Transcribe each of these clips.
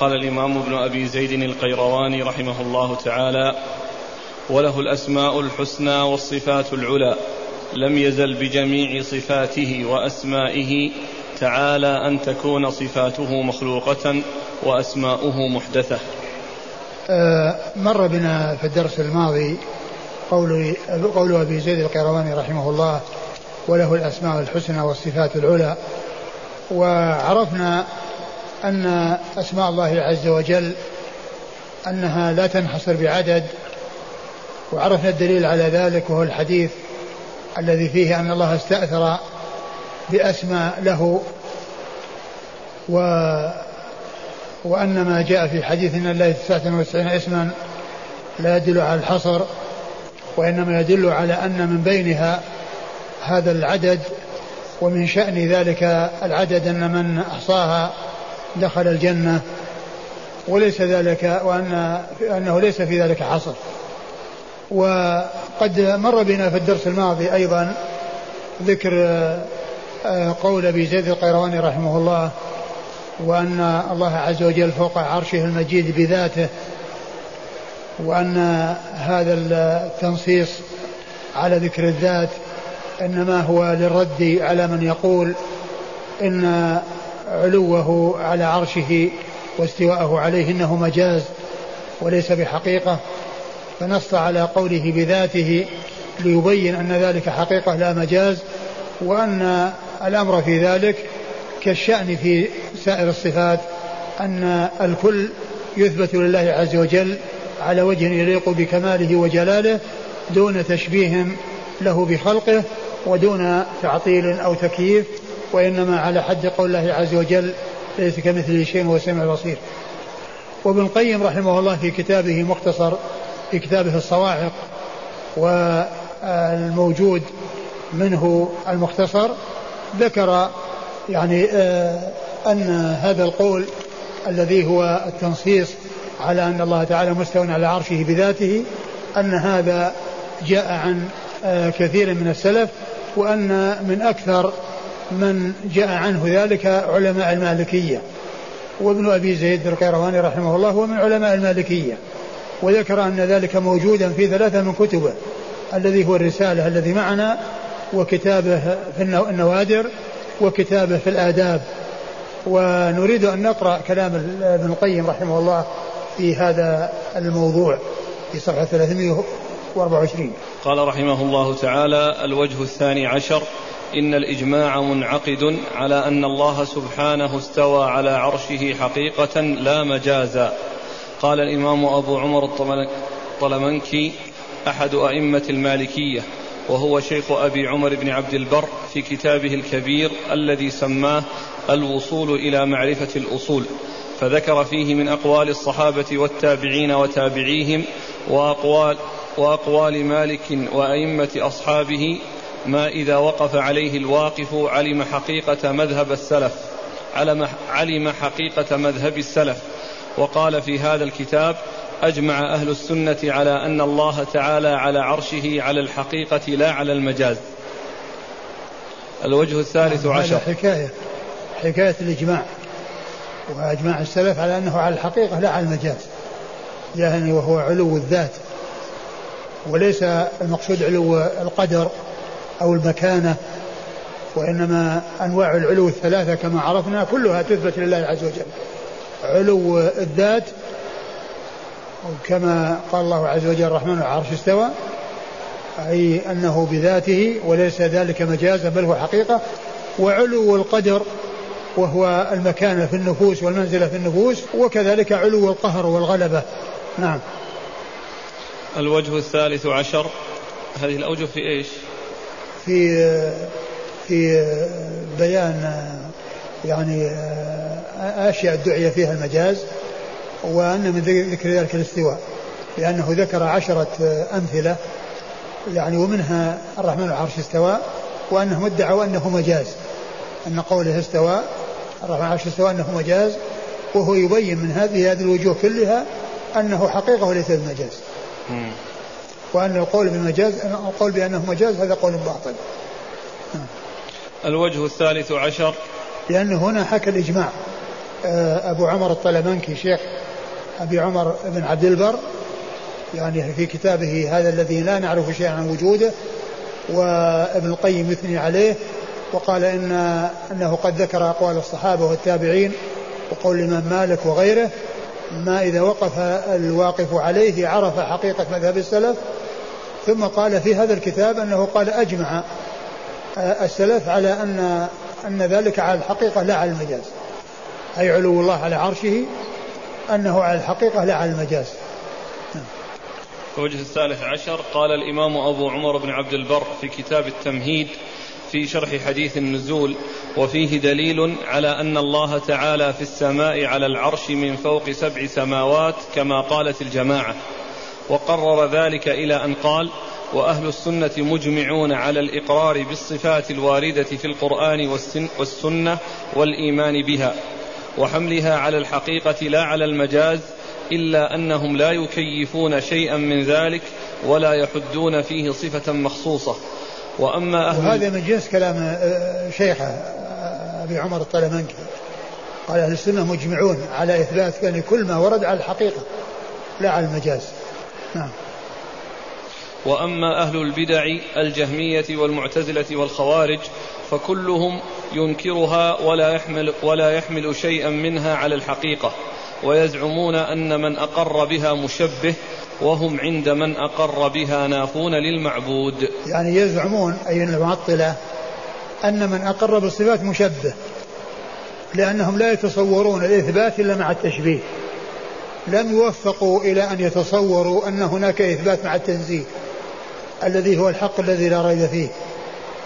قال الإمام ابن أبي زيد القيرواني رحمه الله تعالى وله الأسماء الحسنى والصفات العلى لم يزل بجميع صفاته وأسمائه تعالى أن تكون صفاته مخلوقة وأسماؤه محدثة. آه، مر بنا في الدرس الماضي قول قول أبي زيد القيرواني رحمه الله وله الأسماء الحسنى والصفات العلى. وعرفنا أن أسماء الله عز وجل أنها لا تنحصر بعدد وعرفنا الدليل على ذلك وهو الحديث الذي فيه أن الله استأثر بأسماء له و وأن ما جاء في حديث أن الله 99 اسما لا يدل على الحصر وإنما يدل على أن من بينها هذا العدد ومن شأن ذلك العدد أن من أحصاها دخل الجنة وليس ذلك وأن أنه ليس في ذلك حصر وقد مر بنا في الدرس الماضي أيضا ذكر آه، قول أبي زيد القيرواني رحمه الله وأن الله عز وجل فوق عرشه المجيد بذاته وأن هذا التنصيص على ذكر الذات إنما هو للرد على من يقول إن علوه على عرشه واستواءه عليه إنه مجاز وليس بحقيقة. فنص على قوله بذاته ليبين أن ذلك حقيقة لا مجاز وأن الأمر في ذلك كالشأن في سائر الصفات أن الكل يثبت لله عز وجل على وجه يليق بكماله وجلاله دون تشبيه له بخلقه ودون تعطيل أو تكييف وإنما على حد قول الله عز وجل ليس كمثله شيء وهو السميع البصير. وابن القيم رحمه الله في كتابه مختصر في كتابه الصواعق والموجود منه المختصر ذكر يعني آه، أن هذا القول الذي هو التنصيص على أن الله تعالى مستوى على عرشه بذاته أن هذا جاء عن آه، كثير من السلف وأن من أكثر من جاء عنه ذلك علماء المالكية. وابن أبي زيد القيرواني رحمه الله هو من علماء المالكية. وذكر أن ذلك موجودا في ثلاثة من كتبه. الذي هو الرسالة الذي معنا وكتابه في النوادر وكتابه في الآداب. ونريد أن نقرأ كلام ابن القيم رحمه الله في هذا الموضوع في صفحة 324 قال رحمه الله تعالى الوجه الثاني عشر إن الإجماع منعقد على أن الله سبحانه استوى على عرشه حقيقة لا مجازا قال الإمام أبو عمر الطلمنكي أحد أئمة المالكية وهو شيخ أبي عمر بن عبد البر في كتابه الكبير الذي سماه الوصول إلى معرفة الأصول. فذكر فيه من أقوال الصحابة والتابعين وتابعيهم وأقوال وأقوال مالك وأئمة أصحابه ما إذا وقف عليه الواقف علم حقيقة مذهب السلف علم حقيقة مذهب السلف. وقال في هذا الكتاب أجمع أهل السنة على أن الله تعالى على عرشه على الحقيقة لا على المجاز. الوجه الثالث عشر. حكاية حكاية الإجماع. وأجماع السلف على أنه على الحقيقة لا على المجاز. يعني وهو علو الذات. وليس المقصود علو القدر. أو المكانة وإنما أنواع العلو الثلاثة كما عرفنا كلها تثبت لله عز وجل. علو الذات كما قال الله عز وجل الرحمن العرش استوى أي أنه بذاته وليس ذلك مجازا بل هو حقيقة. وعلو القدر وهو المكانة في النفوس والمنزلة في النفوس وكذلك علو القهر والغلبة. نعم. الوجه الثالث عشر هذه الأوجه في إيش؟ في في بيان يعني أشياء ادعي فيها المجاز وأن من ذكر ذلك الاستواء لأنه ذكر عشرة أمثلة يعني ومنها الرحمن العرش استوى وأنهم ادعوا أنه مجاز. أن قوله استوى الرحمن العرش استوى أنه مجاز وهو يبين من هذه هذه الوجوه كلها أنه حقيقة وليس بمجاز. وأن القول بمجاز القول بأنه مجاز هذا قول باطل. الوجه الثالث عشر. لأنه هنا حكى الإجماع. آه، أبو عمر الطلمنكي شيخ أبي عمر بن عبد البر يعني في كتابه هذا الذي لا نعرف شيئا عن وجوده وابن القيم يثني عليه وقال إن أنه قد ذكر أقوال الصحابة والتابعين وقول الإمام مالك وغيره ما إذا وقف الواقف عليه عرف حقيقة مذهب السلف ثم قال في هذا الكتاب أنه قال أجمع السلف على أن أن ذلك على الحقيقة لا على المجاز. أي علو الله على عرشه أنه على الحقيقة لا على المجاز. الوجه الثالث عشر قال الإمام أبو عمر بن عبد البر في كتاب التمهيد في شرح حديث النزول وفيه دليل على أن الله تعالى في السماء على العرش من فوق سبع سماوات كما قالت الجماعة. وقرر ذلك إلى أن قال وأهل السنة مجمعون على الإقرار بالصفات الواردة في القرآن والسنة والإيمان بها وحملها على الحقيقة لا على المجاز إلا أنهم لا يكيفون شيئا من ذلك ولا يحدون فيه صفة مخصوصة. وأما أهل وهذا من جنس كلام آه، شيخه آه، أبي عمر الطلمنكي قال أهل السنة مجمعون على إثبات يعني كل ما ورد على الحقيقة لا على المجاز. نعم وأما أهل البدع الجهمية والمعتزلة والخوارج فكلهم ينكرها ولا يحمل ولا يحمل شيئا منها على الحقيقة ويزعمون أن من أقر بها مشبه وهم عند من أقر بها نافون للمعبود. يعني يزعمون أي المعطله أن من أقر بالصفات مشبه لأنهم لا يتصورون الإثبات إلا مع التشبيه. لم يوفقوا إلى أن يتصوروا أن هناك إثبات مع التنزيه. الذي هو الحق الذي لا ريب فيه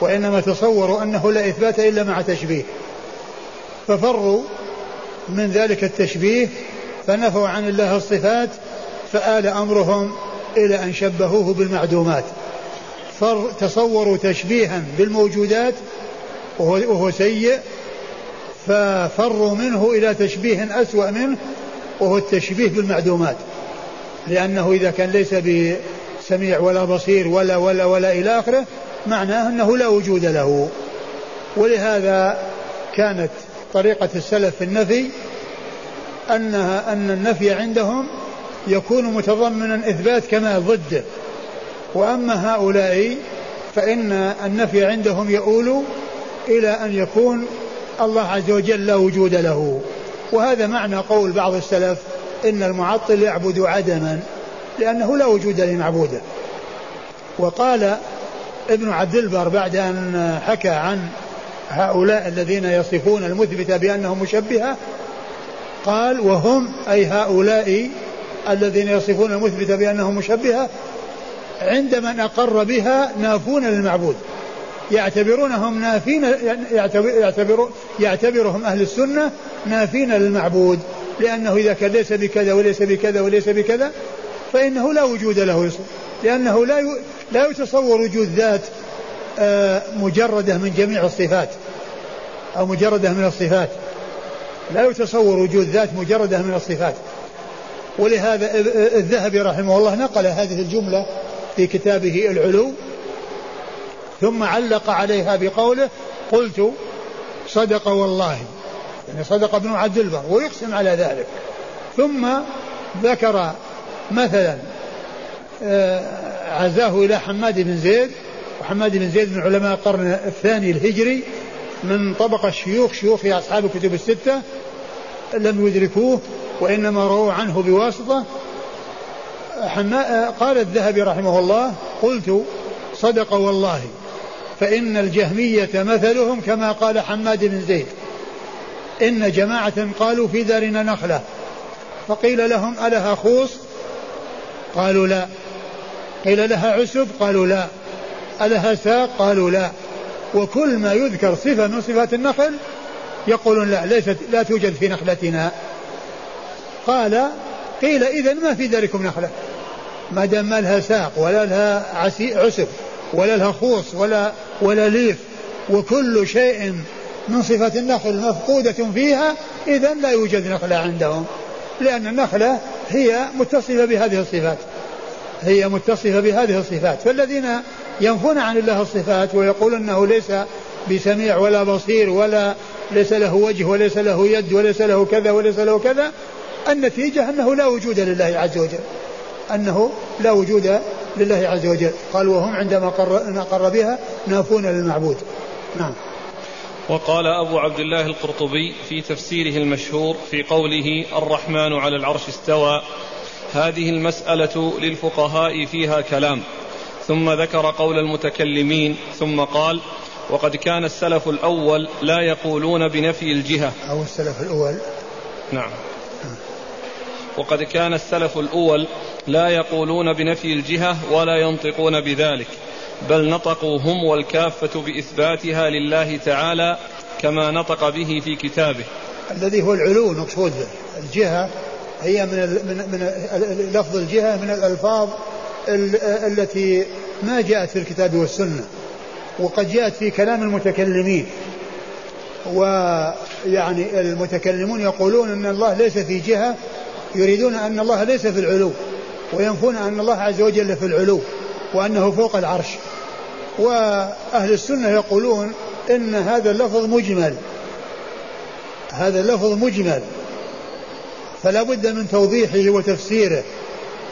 وإنما تصوروا أنه لا إثبات إلا مع تشبيه ففروا من ذلك التشبيه فنفوا عن الله الصفات فآل أمرهم إلى أن شبهوه بالمعدومات تصوروا تشبيها بالموجودات وهو سيء ففروا منه إلى تشبيه أسوأ منه وهو التشبيه بالمعدومات. لأنه إذا كان ليس سميع ولا بصير ولا ولا ولا إلى آخره معناه أنه لا وجود له. ولهذا كانت طريقة السلف في النفي أنها أن النفي عندهم يكون متضمنا إثبات كما ضده وأما هؤلاء فإن النفي عندهم يؤول إلى أن يكون الله عز وجل لا وجود له. وهذا معنى قول بعض السلف إن المعطل يعبد عدما لأنه لا وجود لمعبوده. وقال ابن عبد البر بعد أن حكى عن هؤلاء الذين يصفون المثبت بأنهم مشبهة قال وهم أي هؤلاء الذين يصفون المثبت بأنهم مشبهة عند من أقر بها نافون للمعبود. يعتبرونهم نافين يعتبر يعتبرهم أهل السنة نافين للمعبود لأنه إذا كان ليس بكذا وليس بكذا وليس بكذا فإنه لا وجود له لأنه لا لا يتصور وجود ذات آه، مجردة من جميع الصفات أو مجردة من الصفات. لا يتصور وجود ذات مجردة من الصفات. ولهذا الذهبي رحمه الله نقل هذه الجملة في كتابه العلو ثم علق عليها بقوله قلت صدق والله. يعني صدق ابن عبد البر ويقسم على ذلك. ثم ذكر مثلا آه، عزاه إلى حماد بن زيد وحماد بن زيد من علماء القرن الثاني الهجري من طبقة شيوخ شيوخ أصحاب الكتب الستة لم يدركوه وإنما رووا عنه بواسطة. قال الذهبي رحمه الله قلت صدق والله. فإن الجهمية مثلهم كما قال حماد بن زيد. إن جماعة قالوا في دارنا نخلة. فقيل لهم ألها خوص قالوا لا. قيل لها عسب؟ قالوا لا. ألها ساق قالوا لا. وكل ما يذكر صفة من صفات النخل يقولون لا ليست لا توجد في نخلتنا. قال قيل إذا ما في ذلكم نخلة. ما دام ما لها ساق ولا لها عسب. ولا لها خوص ولا ولا ليف وكل شيء من صفة النخل مفقودة فيها إذا لا يوجد نخلة عندهم لأن النخلة هي متصفة بهذه الصفات هي متصفة بهذه الصفات. فالذين ينفون عن الله الصفات ويقولون أنه ليس بسميع ولا بصير ولا ليس له وجه وليس له يد وليس له كذا وليس له كذا النتيجة أنه لا وجود لله عز وجل. أنه لا وجود لله عز وجل. قال وهم عندما قر, بها نافون للمعبود. نعم. وقال أبو عبد الله القرطبي في تفسيره المشهور في قوله الرحمن على العرش استوى. هذه المسألة للفقهاء فيها كلام. ثم ذكر قول المتكلمين ثم قال وقد كان السلف الأول لا يقولون بنفي الجهة. أو السلف الأول. نعم. وقد كان السلف الأول لا يقولون بنفي الجهة ولا ينطقون بذلك بل نطقوا هم والكافة بإثباتها لله تعالى كما نطق به في كتابه. الذي هو العلو مقصود الجهة هي من من من لفظ الجهة من الألفاظ التي ما جاءت في الكتاب والسنة وقد جاءت في كلام المتكلمين. ويعني المتكلمون يقولون إن الله ليس في جهة يريدون أن الله ليس في العلو. وينفون أن الله عز وجل في العلو وأنه فوق العرش. وأهل السنة يقولون إن هذا اللفظ مجمل. هذا اللفظ مجمل. فلا بد من توضيحه وتفسيره.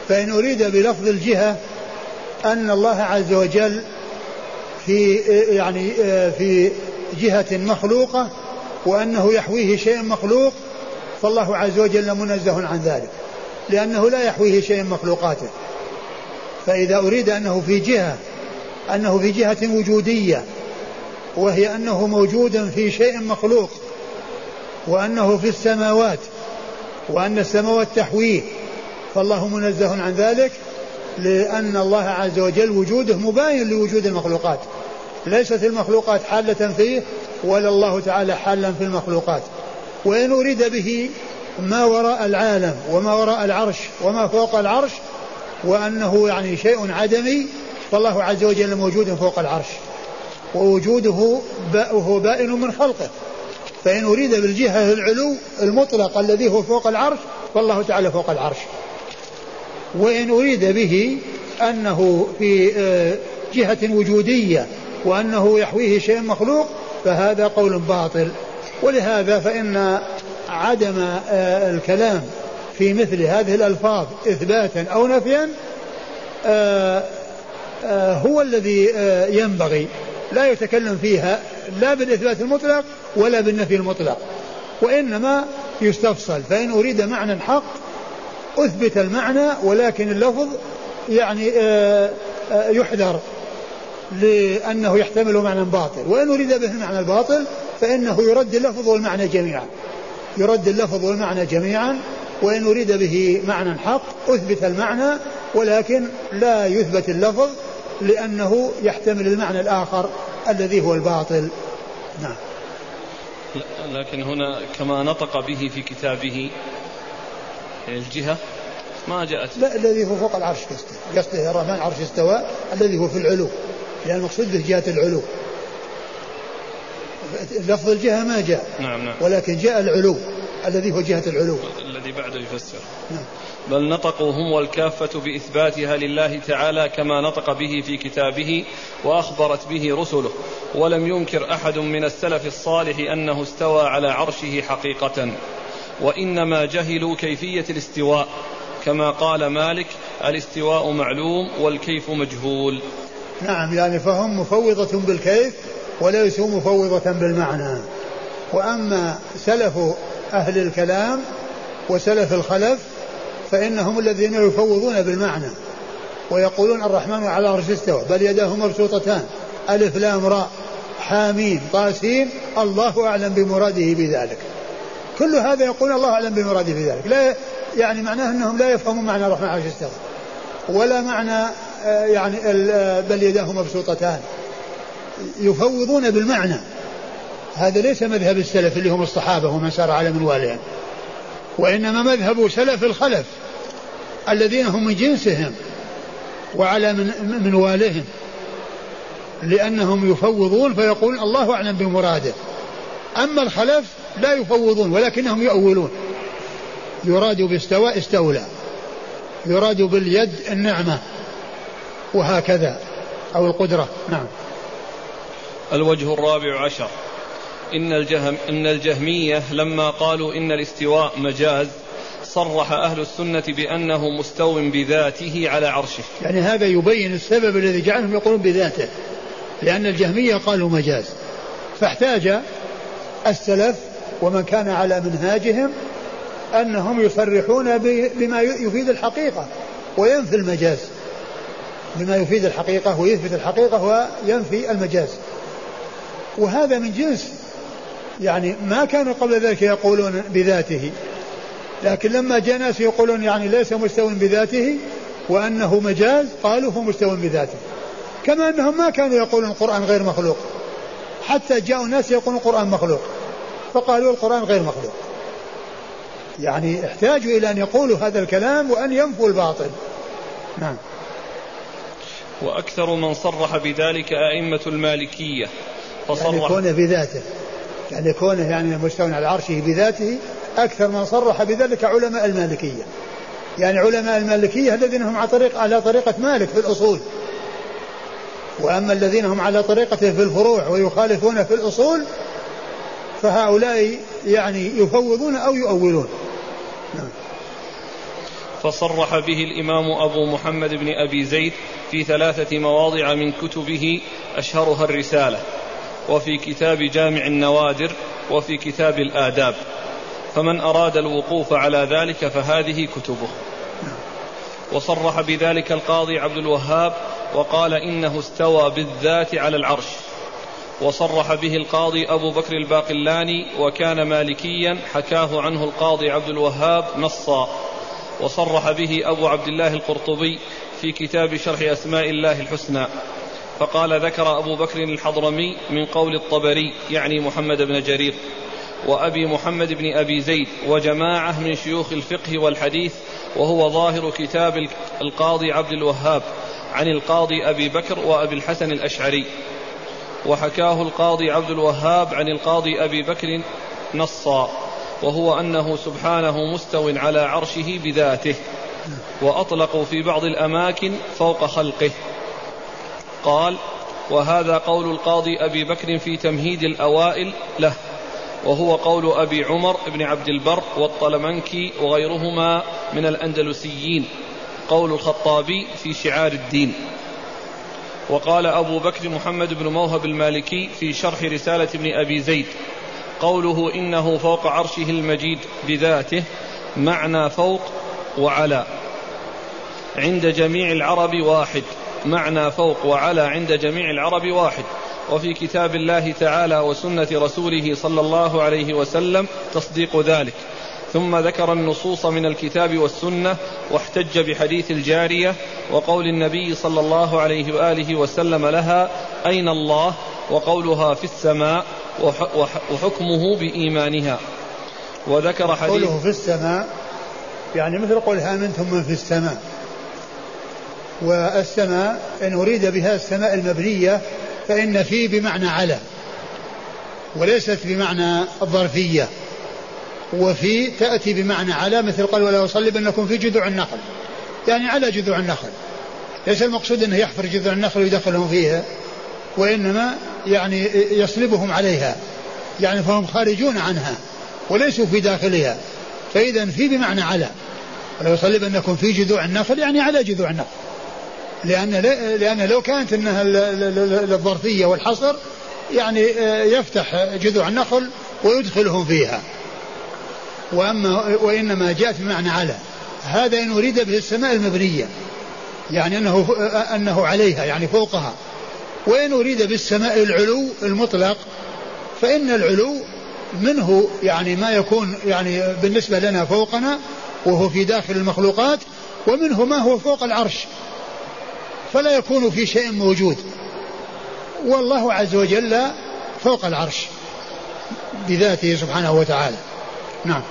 فإن أريد بلفظ الجهة أن الله عز وجل في يعني في جهة مخلوقة وأنه يحويه شيء مخلوق فالله عز وجل منزه عن ذلك. لأنه لا يحويه شيء مخلوقاته. فإذا أريد أنه في جهة أنه في جهة وجودية وهي أنه موجود في شيء مخلوق وأنه في السماوات وأن السماوات تحويه فالله منزه عن ذلك لأن الله عز وجل وجوده مباين لوجود المخلوقات. ليست المخلوقات حالة فيه ولا الله تعالى حالا في المخلوقات. وإن أريد به ما وراء العالم وما وراء العرش وما فوق العرش وأنه يعني شيء عدمي فالله عز وجل موجود فوق العرش ووجوده وهو بائن من خلقه. فإن أريد بالجهة العلو المطلق الذي هو فوق العرش فالله تعالى فوق العرش. وإن أريد به أنه في آه، جهة وجودية وأنه يحويه شيء مخلوق فهذا قول باطل. ولهذا فإن عدم آه، الكلام في مثل هذه الألفاظ إثباتا أو نفيا آه، هو الذي ينبغي. لا يتكلم فيها لا بالإثبات المطلق ولا بالنفي المطلق وإنما يستفصل. فإن أريد معنى حق أثبت المعنى ولكن اللفظ يعني آه، آه، يحذر لأنه يحتمل معنى باطل. وإن أريد به المعنى الباطل فإنه يرد اللفظ والمعنى جميعا. يرد اللفظ والمعنى جميعا وإن أريد به معنى حق أثبت المعنى ولكن لا يثبت اللفظ لأنه يحتمل المعنى الآخر الذي هو الباطل. نعم. لكن هنا كما نطق به في كتابه الجهة ما جاءت. لا الذي هو فوق العرش قصده قصده الرحمن عرش استوى الذي هو في العلو. لأن المقصود به جهة العلو. لفظ الجهة ما جاء. نعم نعم. ولكن جاء العلو الذي هو جهة العلو. الذي بعده يفسر. نعم. بل نطقوا هم والكافة بإثباتها لله تعالى كما نطق به في كتابه وأخبرت به رسله. ولم ينكر أحد من السلف الصالح أنه استوى على عرشه حقيقة. وإنما جهلوا كيفية الاستواء. كما قال مالك الاستواء معلوم والكيف مجهول. نعم يعني فهم مفوضة بالكيف وليسوا مفوضة بالمعنى. وأما سلف أهل الكلام وسلف الخلف فإنهم الذين يفوضون بالمعنى ويقولون الرحمن على عرش استوى بل يداه مبسوطتان ألف لام راء حاميم طاسين الله أعلم بمراده بذلك. كل هذا يقول الله أعلم بمراده بذلك. لا يعني معناه أنهم لا يفهمون معنى الرحمن على عرش استوى. ولا معنى آه، يعني آه، بل يداه مبسوطتان. يفوضون بالمعنى. هذا ليس مذهب السلف اللي هم الصحابة ومن سار على منوالهم. وإنما مذهب سلف الخلف الذين هم من جنسهم وعلى من منوالهم. لأنهم يفوضون فيقول الله أعلم بمراده. أما الخلف لا يفوضون ولكنهم يؤولون. يراد باستوى استولى. يراد باليد النعمة. وهكذا. أو القدرة. نعم. الوجه الرابع عشر. إن, الجهم إن الجهمية لما قالوا إن الاستواء مجاز صرح أهل السنة بأنه مستو بذاته على عرشه. يعني هذا يبين السبب الذي جعلهم يقولون بذاته. لأن الجهمية قالوا مجاز. فاحتاج السلف ومن كان على منهاجهم أنهم يصرحون بما يفيد الحقيقة وينفي المجاز. بما يفيد الحقيقة ويثبت الحقيقة وينفي المجاز. وهذا من جنس. يعني ما كانوا قبل ذلك يقولون بذاته. لكن لما جاء ناس يقولون يعني ليس مستوى بذاته وأنه مجاز قالوا هو مستوى بذاته. كما أنهم ما كانوا يقولون القرآن غير مخلوق. حتى جاءوا ناس يقولون القرآن مخلوق. فقالوا القرآن غير مخلوق. يعني احتاجوا إلى أن يقولوا هذا الكلام وأن ينفوا الباطل. نعم. وأكثر من صرح بذلك أئمة المالكية. فصرح. يعني كونه بذاته. يعني كونه يعني مستوى على عرشه بذاته أكثر من صرح بذلك علماء المالكية. يعني علماء المالكية الذين هم على طريق على طريقة مالك في الأصول. وأما الذين هم على طريقته في الفروع ويخالفون في الأصول فهؤلاء يعني يفوضون أو يؤولون. نعم. فصرح به الإمام أبو محمد بن أبي زيد في ثلاثة مواضع من كتبه أشهرها الرسالة. وفي كتاب جامع النوادر وفي كتاب الآداب. فمن أراد الوقوف على ذلك فهذه كتبه. وصرح بذلك القاضي عبد الوهاب وقال إنه استوى بالذات على العرش. وصرح به القاضي أبو بكر الباقلاني وكان مالكيا حكاه عنه القاضي عبد الوهاب نصا. وصرح به أبو عبد الله القرطبي في كتاب شرح أسماء الله الحسنى. فقال ذكر أبو بكر الحضرمي من قول الطبري يعني محمد بن جرير وأبي محمد بن أبي زيد وجماعة من شيوخ الفقه والحديث وهو ظاهر كتاب القاضي عبد الوهاب عن القاضي أبي بكر وأبي الحسن الأشعري. وحكاه القاضي عبد الوهاب عن القاضي أبي بكر نصا وهو أنه سبحانه مستو على عرشه بذاته وأطلقوا في بعض الأماكن فوق خلقه. قال وهذا قول القاضي أبي بكر في تمهيد الأوائل له وهو قول أبي عمر بن عبد البر والطلمنكي وغيرهما من الأندلسيين قول الخطابي في شعار الدين. وقال أبو بكر محمد بن موهب المالكي في شرح رسالة ابن أبي زيد قوله إنه فوق عرشه المجيد بذاته معنى فوق وعلى عند جميع العرب واحد. معنى فوق وعلى عند جميع العرب واحد. وفي كتاب الله تعالى وسنة رسوله صلى الله عليه وسلم تصديق ذلك. ثم ذكر النصوص من الكتاب والسنة واحتج بحديث الجارية وقول النبي صلى الله عليه وآله وسلم لها أين الله؟ وقولها في السماء وحكمه بإيمانها. وذكر حديث قوله في السماء يعني مثل قول آمنتم من في السماء. والسماء إن أريد بها السماء المبنية فإن في بمعنى على وليست بمعنى الظرفية وفي تأتي بمعنى على مثل قال ولا أصلبنكم في جذوع النخل يعني على جذوع النخل ليس المقصود أنه يحفر جذوع النخل ويدخلهم فيها وإنما يعني يصلبهم عليها يعني فهم خارجون عنها وليسوا في داخلها فإذا في بمعنى على ولو يصلبنكم في جذوع النخل يعني على جذوع النخل. لأن لأن لو كانت إنها الظرفية والحصر يعني آه، يفتح جذوع النخل ويدخلهم فيها. وأما وإنما جاءت بمعنى على. هذا إن أريد به السماء المبنية. يعني أنه أنه عليها يعني فوقها. وإن أريد بالسماء العلو المطلق فإن العلو منه يعني ما يكون يعني بالنسبة لنا فوقنا وهو في داخل المخلوقات ومنه ما هو فوق العرش. فلا يكون في شيء موجود. والله عز وجل فوق العرش بذاته سبحانه وتعالى. نعم.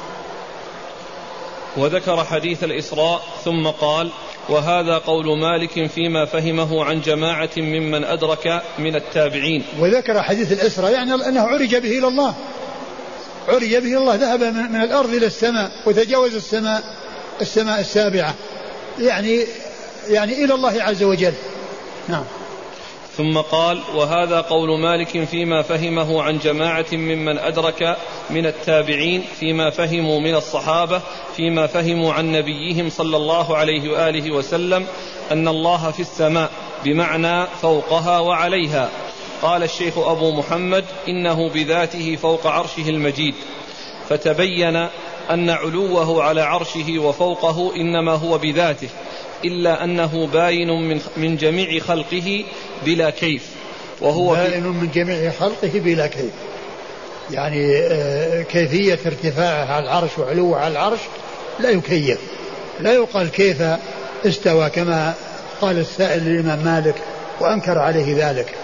وذكر حديث الإسراء ثم قال وهذا قول مالك فيما فهمه عن جماعة ممن أدرك من التابعين. وذكر حديث الإسراء يعني أنه عرج به إلى الله. عرج به إلى الله ذهب من الأرض إلى السماء وتجاوز السماء السماء السابعة. يعني يعني إلى الله عز وجل. نعم. ثم قال وهذا قول مالك فيما فهمه عن جماعة ممن أدرك من التابعين فيما فهموا من الصحابة فيما فهموا عن نبيهم صلى الله عليه وآله وسلم أن الله في السماء بمعنى فوقها وعليها. قال الشيخ أبو محمد إنه بذاته فوق عرشه المجيد. فتبين أن علوه على عرشه وفوقه إنما هو بذاته. إلا أنه باين من, من جميع خلقه بلا كيف. وهو باين من جميع خلقه بلا كيف. يعني آه، كيفية ارتفاعه على العرش وعلوه على العرش لا يكيف. لا يقال كيف استوى كما قال السائل للإمام مالك وأنكر عليه ذلك.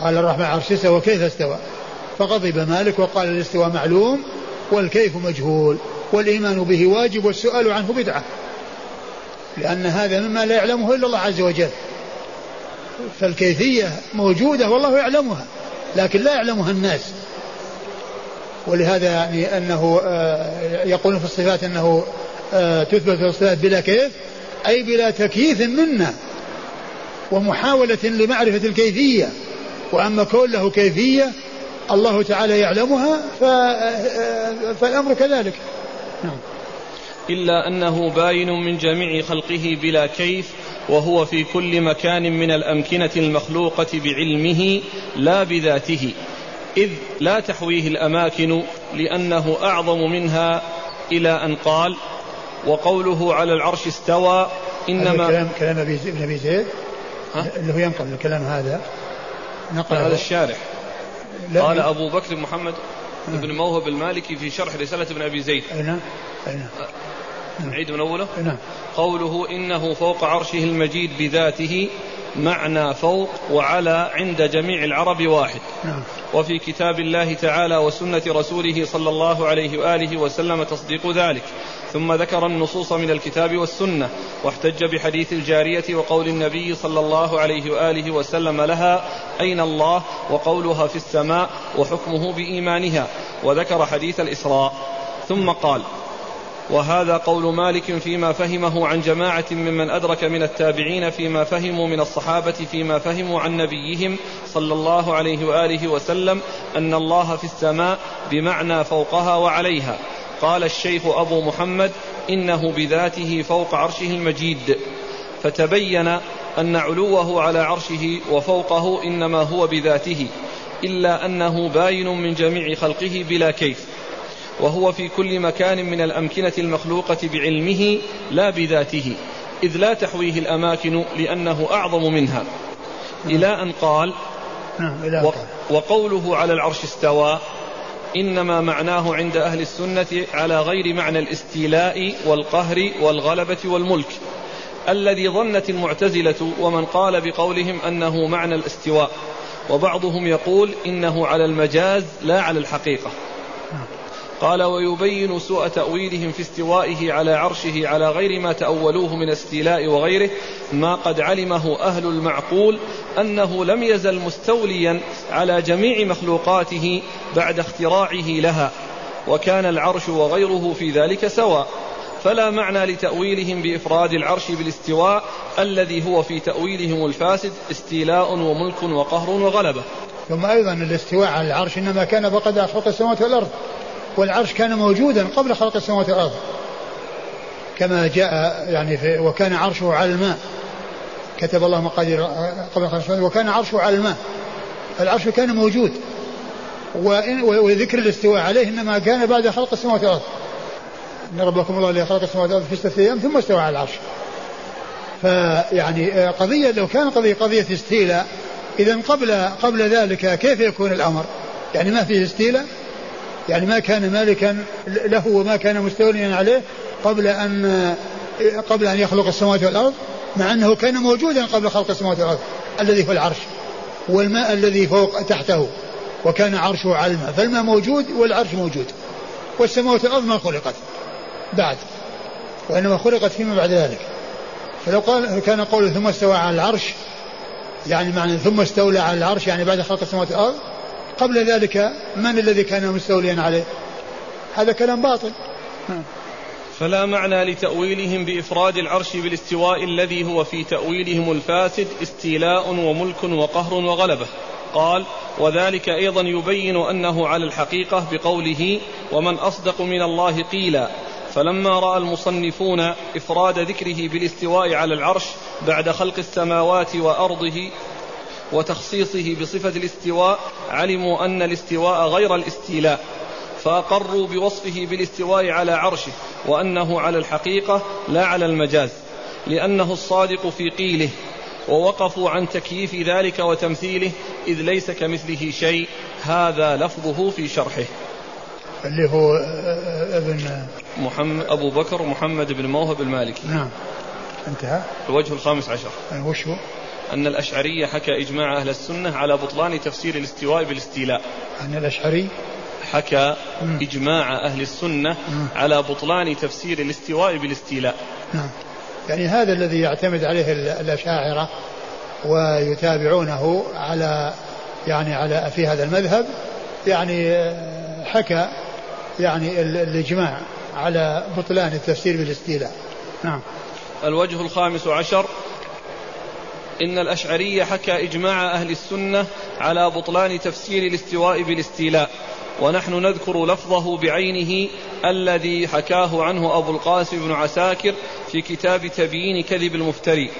قال الرحمن عرش استوى وكيف استوى؟ فغضب مالك وقال الاستواء معلوم والكيف مجهول. والإيمان به واجب والسؤال عنه بدعة. لأن هذا مما لا يعلمه إلا الله عز وجل. فالكيفية موجودة والله يعلمها لكن لا يعلمها الناس. ولهذا يعني أنه آه، يقولون في الصفات أنه آه، تثبت في الصفات بلا كيف أي بلا تكييف منا ومحاولة لمعرفة الكيفية. وأما كون له كيفية الله تعالى يعلمها آه، فالأمر كذلك. نعم. إلا أنه باين من جميع خلقه بلا كيف وهو في كل مكان من الأمكنة المخلوقة بعلمه لا بذاته. إذ لا تحويه الأماكن لأنه أعظم منها إلى أن قال وقوله على العرش استوى إنما كلام كلام ابن أبي زيد؟ اللي هو ينقل الكلام هذا. نقل هذا الشارح. قال أبو بكر محمد بن موهب المالكي في شرح رسالة ابن أبي زيد. أين أين نعيد من أوله. نعم. قوله إنه فوق عرشه المجيد بذاته معنى فوق وعلى عند جميع العرب واحد. نعم. وفي كتاب الله تعالى وسنة رسوله صلى الله عليه وآله وسلم تصديق ذلك. ثم ذكر النصوص من الكتاب والسنة واحتج بحديث الجارية وقول النبي صلى الله عليه وآله وسلم لها أين الله وقولها في السماء وحكمه بإيمانها. وذكر حديث الإسراء. ثم قال وهذا قول مالك فيما فهمه عن جماعة ممن أدرك من التابعين فيما فهموا من الصحابة فيما فهموا عن نبيهم صلى الله عليه وآله وسلم أن الله في السماء بمعنى فوقها وعليها. قال الشيخ أبو محمد إنه بذاته فوق عرشه المجيد. فتبين أن علوه على عرشه وفوقه إنما هو بذاته إلا أنه باين من جميع خلقه بلا كيف. وهو في كل مكان من الأمكنة المخلوقة بعلمه لا بذاته إذ لا تحويه الأماكن لأنه أعظم منها. إلى أن قال نعم، وقوله على العرش استوى إنما معناه عند أهل السنة على غير معنى الاستيلاء والقهر والغلبة والملك الذي ظنت المعتزلة ومن قال بقولهم أنه معنى الاستواء. وبعضهم يقول إنه على المجاز لا على الحقيقة. قال ويبين سوء تأويلهم في استوائه على عرشه على غير ما تأولوه من استيلاء وغيره ما قد علمه أهل المعقول أنه لم يزل مستوليا على جميع مخلوقاته بعد اختراعه لها وكان العرش وغيره في ذلك سواء. فلا معنى لتأويلهم بإفراد العرش بالاستواء الذي هو في تأويلهم الفاسد استيلاء وملك وقهر وغلبة. ثم أيضا الاستواء على العرش إنما كان بقد خلق السماوات والأرض. والعرش كان موجودا قبل خلق السماوات والأرض. كما جاء يعني في وكان عرشه على الماء. كتب الله مقادير قبل خلق السماوات وكان عرشه على الماء. العرش كان موجود. وذكر الاستواء عليه إنما كان بعد خلق السماوات والأرض. إن ربكم الله الذي خلق السماوات والأرض في ستة أيام ثم استوى على العرش. فيعني قضية لو كان قضيه قضية استيلاء اذا قبل قبل ذلك كيف يكون الأمر؟ يعني ما فيه استيلاء؟ يعني ما كان مالكا له وما كان مستوليا عليه قبل أن قبل أن يخلق السماوات والأرض مع أنه كان موجودا قبل خلق السماوات والأرض الذي في العرش والماء الذي فوق تحته وكان عرشه على الماء فالماء موجود والعرش موجود والسماوات والأرض ما خلقت بعد وإنما خلقت فيما بعد ذلك. فلو قال كان قوله ثم استوى على العرش يعني معنى ثم استولى على العرش يعني بعد خلق السماوات والأرض قبل ذلك من الذي كان مستوليا عليه؟ هذا كلام باطل. فلا معنى لتأويلهم بإفراد العرش بالاستواء الذي هو في تأويلهم الفاسد استيلاء وملك وقهر وغلبة. قال وذلك أيضا يبين أنه على الحقيقة بقوله ومن أصدق من الله قيلا. فلما رأى المصنفون إفراد ذكره بالاستواء على العرش بعد خلق السماوات وأرضه وتخصيصه بصفة الاستواء علموا أن الاستواء غير الاستيلاء فاقروا بوصفه بالاستواء على عرشه وأنه على الحقيقة لا على المجاز لأنه الصادق في قيله ووقفوا عن تكييف ذلك وتمثيله إذ ليس كمثله شيء هذا لفظه في شرحه. اللي هو آه، ابن محمد أبو بكر محمد بن موهب المالكي. نعم انتهى. الوجه الخامس عشر. يعني وش هو؟ أن الأشعري حكى إجماع أهل السنة على بطلان تفسير الاستواء بالاستيلاء. أن الأشعري؟ حكى مم. إجماع أهل السنة مم. على بطلان تفسير الاستواء بالاستيلاء. نعم. يعني هذا الذي يعتمد عليه الأشاعرة ويتابعونه على يعني على في هذا المذهب يعني حكى يعني الإجماع على بطلان التفسير بالاستيلاء. نعم. الوجه الخامس عشر إن الأشعري حكى إجماع أهل السنة على بطلان تفسير الاستواء بالاستيلاء ونحن نذكر لفظه بعينه الذي حكاه عنه أبو القاسم بن عساكر في كتاب تبيين كذب المفتري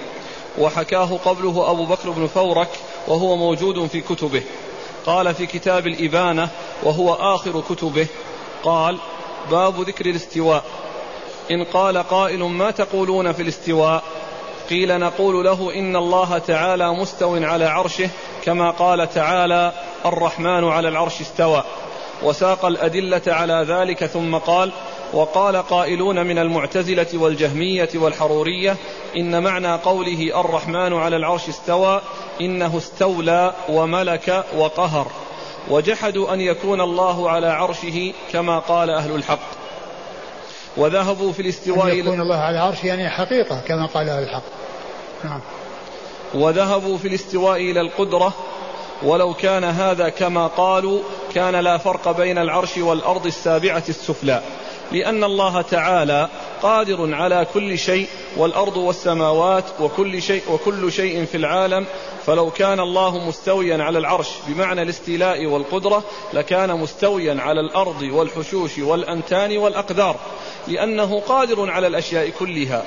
وحكاه قبله أبو بكر بن فورك وهو موجود في كتبه. قال في كتاب الإبانة وهو آخر كتبه قال باب ذكر الاستواء إن قال قائل ما تقولون في الاستواء؟ قيل نقول له إن الله تعالى مستو على عرشه كما قال تعالى الرحمن على العرش استوى. وساق الأدلة على ذلك ثم قال وقال قائلون من المعتزلة والجهمية والحرورية إن معنى قوله الرحمن على العرش استوى إنه استولى وملك وقهر. وجحدوا أن يكون الله على عرشه كما قال أهل الحق. وذهبوا في الاستواء أن يكون الله على عرشه يعني حقيقة كما قال أهل الحق. نعم. وذهبوا في الاستواء إلى القدرة ولو كان هذا كما قالوا كان لا فرق بين العرش والأرض السابعة السفلى. لأن الله تعالى قادر على كل شيء والأرض والسماوات وكل شيء وكل شيء في العالم. فلو كان الله مستويا على العرش بمعنى الاستيلاء والقدرة لكان مستويا على الأرض والحشوش والأنتان والأقدار. لأنه قادر على الأشياء كلها.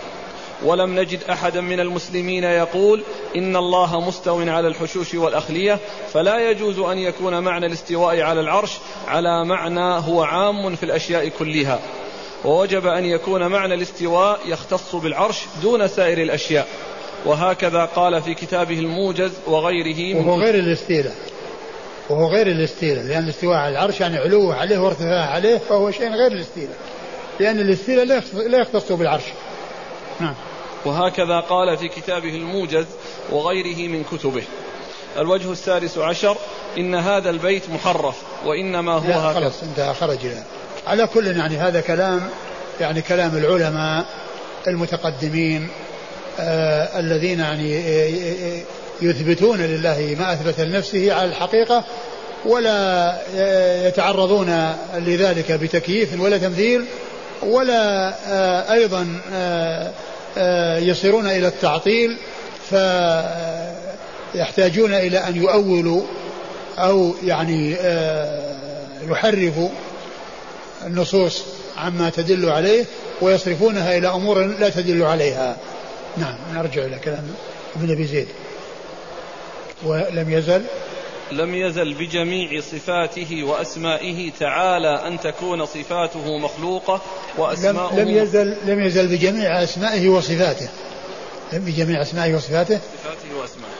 ولم نجد أحدا من المسلمين يقول إن الله مستو على الحشوش والأخلية فلا يجوز أن يكون معنى الاستواء على العرش على معنى هو عام في الأشياء كلها. ووجب أن يكون معنى الاستواء يختص بالعرش دون سائر الأشياء. وهكذا قال في كتابه الموجز وغيره وهو غير الاستيلاء. وهو غير الاستيلاء لأن الاستواء على العرش يعني علوه عليه وارتفاعه عليه فهو شيء غير الاستيلاء. لأن الاستيلاء لا يختص بالعرش. نعم. وهكذا قال في كتابه الموجز وغيره من كتبه. الوجه السادس عشر إن هذا البيت محرف وإنما هو لا خلاص انتهى خرج على كل يعني هذا كلام يعني كلام العلماء المتقدمين آه الذين يعني آه، يثبتون لله ما أثبت لنفسه على الحقيقة ولا آه، يتعرضون لذلك بتكييف ولا تمثيل ولا آه أيضا آه آه يصيرون إلى التعطيل فيحتاجون إلى أن يؤولوا أو يعني يحرفوا النصوص عما تدل عليه ويصرفونها إلى أمور لا تدل عليها. نعم نرجع إلى كلام ابن أبي زيد. ولم يزل. لم يزل بجميع صفاته وأسمائه تعالى أن تكون صفاته مخلوقة وأسماؤه لم, لم يزل لم يزل بجميع أسمائه وصفاته. بجميع أسمائه وصفاته. صفاته وأسمائه.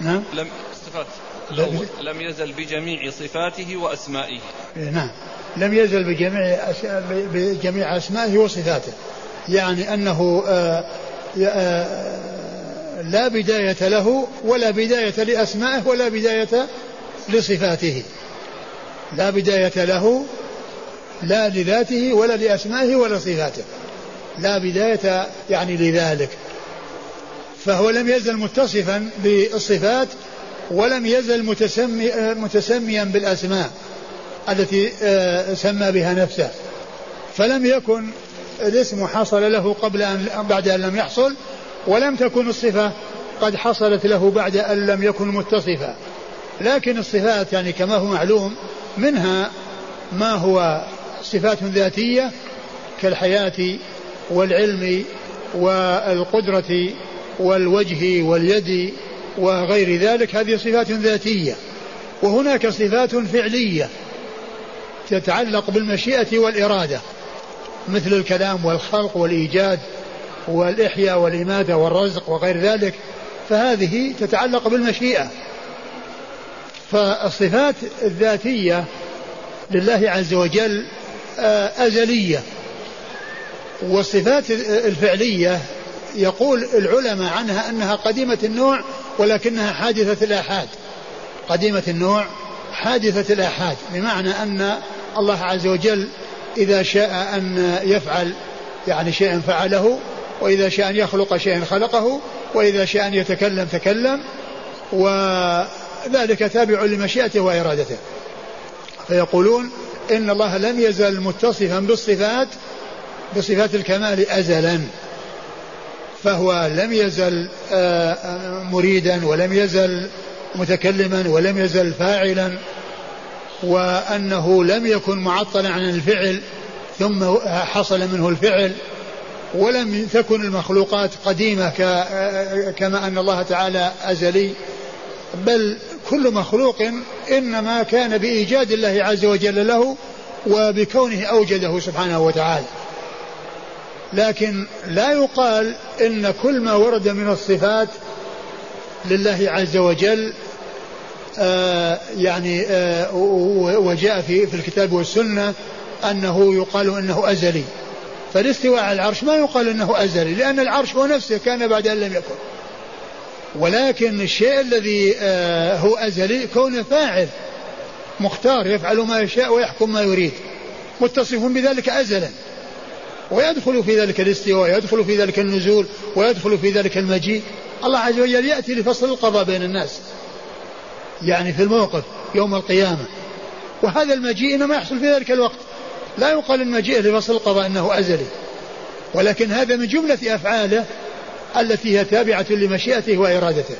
نعم. لم صفات لم يزل بجميع صفاته وأسمائه. نعم. لم يزل بجميع بجميع أسمائه وصفاته. يعني أنه آآ آه، آآ آه، لا بداية له ولا بداية لأسمائه ولا بداية لصفاته. لا بداية له لا لذاته ولا لأسمائه ولا صفاته. لا بداية يعني لذلك. فهو لم يزل متصفا بالصفات ولم يزل متسمي متسميا بالأسماء التي آه، سمى بها نفسه. فلم يكن الاسم حصل له قبل أن بعد أن لم يحصل ولم تكن الصفة قد حصلت له بعد أن لم يكن متصفا. لكن الصفات يعني كما هو معلوم منها ما هو صفات ذاتية كالحياة والعلم والقدرة والوجه واليد وغير ذلك هذه صفات ذاتية. وهناك صفات فعلية تتعلق بالمشيئة والإرادة مثل الكلام والخلق والإيجاد والإحياء والإماتة والرزق وغير ذلك فهذه تتعلق بالمشيئة. فالصفات الذاتية لله عز وجل آه، أزلية. والصفات الفعلية يقول العلماء عنها أنها قديمة النوع ولكنها حادثة الآحاد. قديمة النوع حادثة الآحاد بمعنى أن الله عز وجل إذا شاء أن يفعل يعني شيئا فعله وإذا شاء أن يخلق شيئا خلقه وإذا شاء أن يتكلم تكلم وذلك تابع لمشيئته وإرادته. فيقولون إن الله لم يزل متصفا بالصفات بصفات الكمال أزلا. فهو لم يزل آه، آه، مريدا ولم يزل متكلما ولم يزل فاعلا وأنه لم يكن معطلا عن الفعل ثم حصل منه الفعل ولم تكن المخلوقات قديمة كما أن الله تعالى أزلي. بل كل مخلوق إنما كان بإيجاد الله عز وجل له وبكونه أوجده سبحانه وتعالى. لكن لا يقال إن كل ما ورد من الصفات لله عز وجل آه يعني آه وجاء في في الكتاب والسنة أنه يقال إنه أزلي. فالاستواء على العرش ما يقال إنه أزلي لأن العرش هو نفسه كان بعد أن لم يكن. ولكن الشيء الذي آه هو أزلي كونه فاعل مختار يفعل ما يشاء ويحكم ما يريد متصف بذلك أزلا ويدخل في ذلك الاستواء ويدخل في ذلك النزول ويدخل في ذلك المجيء. الله عز وجل يأتي لفصل القضاء بين الناس يعني في الموقف يوم القيامة. وهذا المجيء إنما يحصل في ذلك الوقت. لا يقال المجيء لفصل القضاء أنه أزلي ولكن هذا من جملة أفعاله التي هي تابعة لمشيئته وإرادته.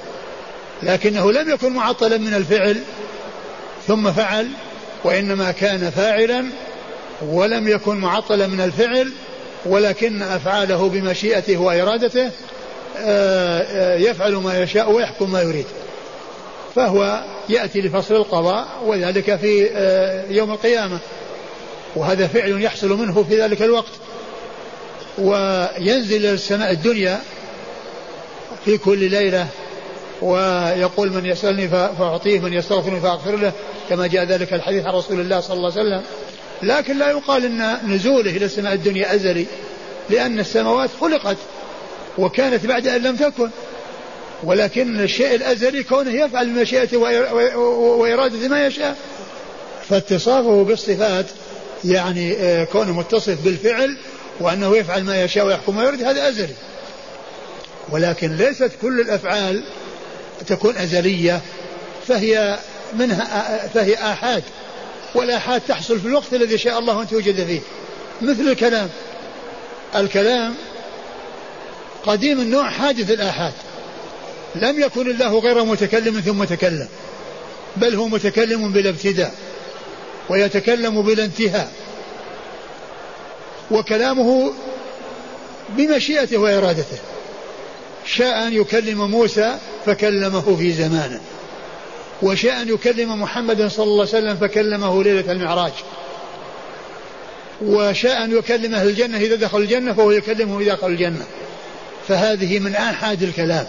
لكنه لم يكن معطلا من الفعل ثم فعل وإنما كان فاعلا ولم يكن معطلا من الفعل ولكن أفعاله بمشيئته وإرادته آه، آه، يفعل ما يشاء ويحكم ما يريد. فهو يأتي لفصل القضاء وذلك في آه، يوم القيامة. وهذا فعل يحصل منه في ذلك الوقت. وينزل إلى السماء الدنيا في كل ليلة ويقول من يسألني فأعطيه من يستغفرني فأغفر له كما جاء ذلك الحديث عن رسول الله صلى الله عليه وسلم. لكن لا يقال إن نزوله إلى السماء الدنيا أزلي لأن السماوات خلقت وكانت بعد أن لم تكن. ولكن الشيء الأزلي كونه يفعل بمشيئته وإرادة ما يشاء. فاتصافه بالصفات يعني آه، كونه متصف بالفعل وأنه يفعل ما يشاء ويحكم ما يريد هذا أزلي. ولكن ليست كل الأفعال تكون أزلية فهي منها فهي آحاد والآحاد تحصل في الوقت الذي شاء الله أن توجد فيه. مثل الكلام. الكلام قديم النوع حادث الآحاد. لم يكن الله غير متكلم ثم تكلم بل هو متكلم بلا ابتداء ويتكلم بلا انتهاء. وكلامه بمشيئته وإرادته. شاء أن يكلم موسى فكلمه في زمانه. وشاء أن يكلم محمدا صلى الله عليه وسلم فكلمه ليلة المعراج. وشاء أن يكلم أهل الجنة إذا دخل الجنة فهو يكلمهم إذا دخل الجنة. فهذه من آحاد الكلام.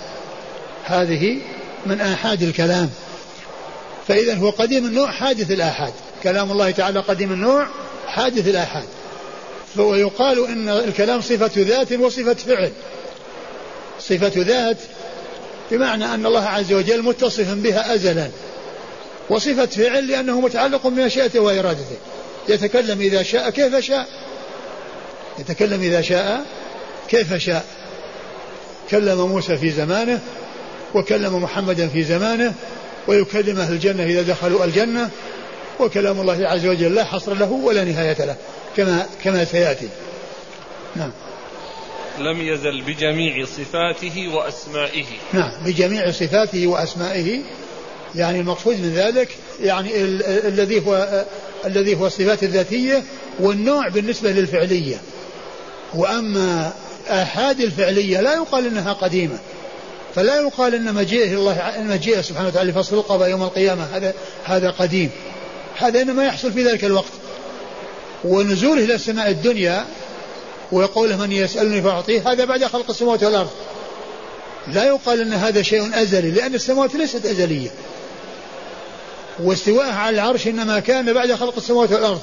هذه من آحاد الكلام. فإذا هو قديم النوع حادث الآحاد. كلام الله تعالى قديم النوع حادث الآحاد. ويقال إن الكلام صفة ذات وصفة فعل. صفة ذات بمعنى أن الله عز وجل متصف بها أزلا وصفة فعل لأنه متعلق بمشيئته وإرادته. يتكلم إذا شاء كيف شاء. يتكلم إذا شاء كيف شاء. كلم موسى في زمانه وكلم محمدا في زمانه ويكلم أهل الجنة إذا دخلوا الجنة وكلام الله عز وجل لا حصر له ولا نهاية له كما كما سيأتي. نعم. لم يزل بجميع صفاته وأسمائه. نعم بجميع صفاته وأسمائه. يعني المقصود من ذلك يعني ال- الذي هو الذي هو الصفات الذاتية والنوع بالنسبة للفعلية. وأما آحاد الفعلية لا يقال إنها قديمة. فلا يقال إن مجيئه الله مجيئه سبحانه وتعالى لفصل القضاء يوم القيامة هذا هذا قديم. هذا إنما يحصل في ذلك الوقت. ونزوله إلى السماء الدنيا ويقول من يسألني فأعطيه هذا بعد خلق السماوات والأرض. لا يقال إن هذا شيء أزلي لأن السماوات ليست أزلية. واستواءه على العرش إنما كان بعد خلق السماوات والأرض.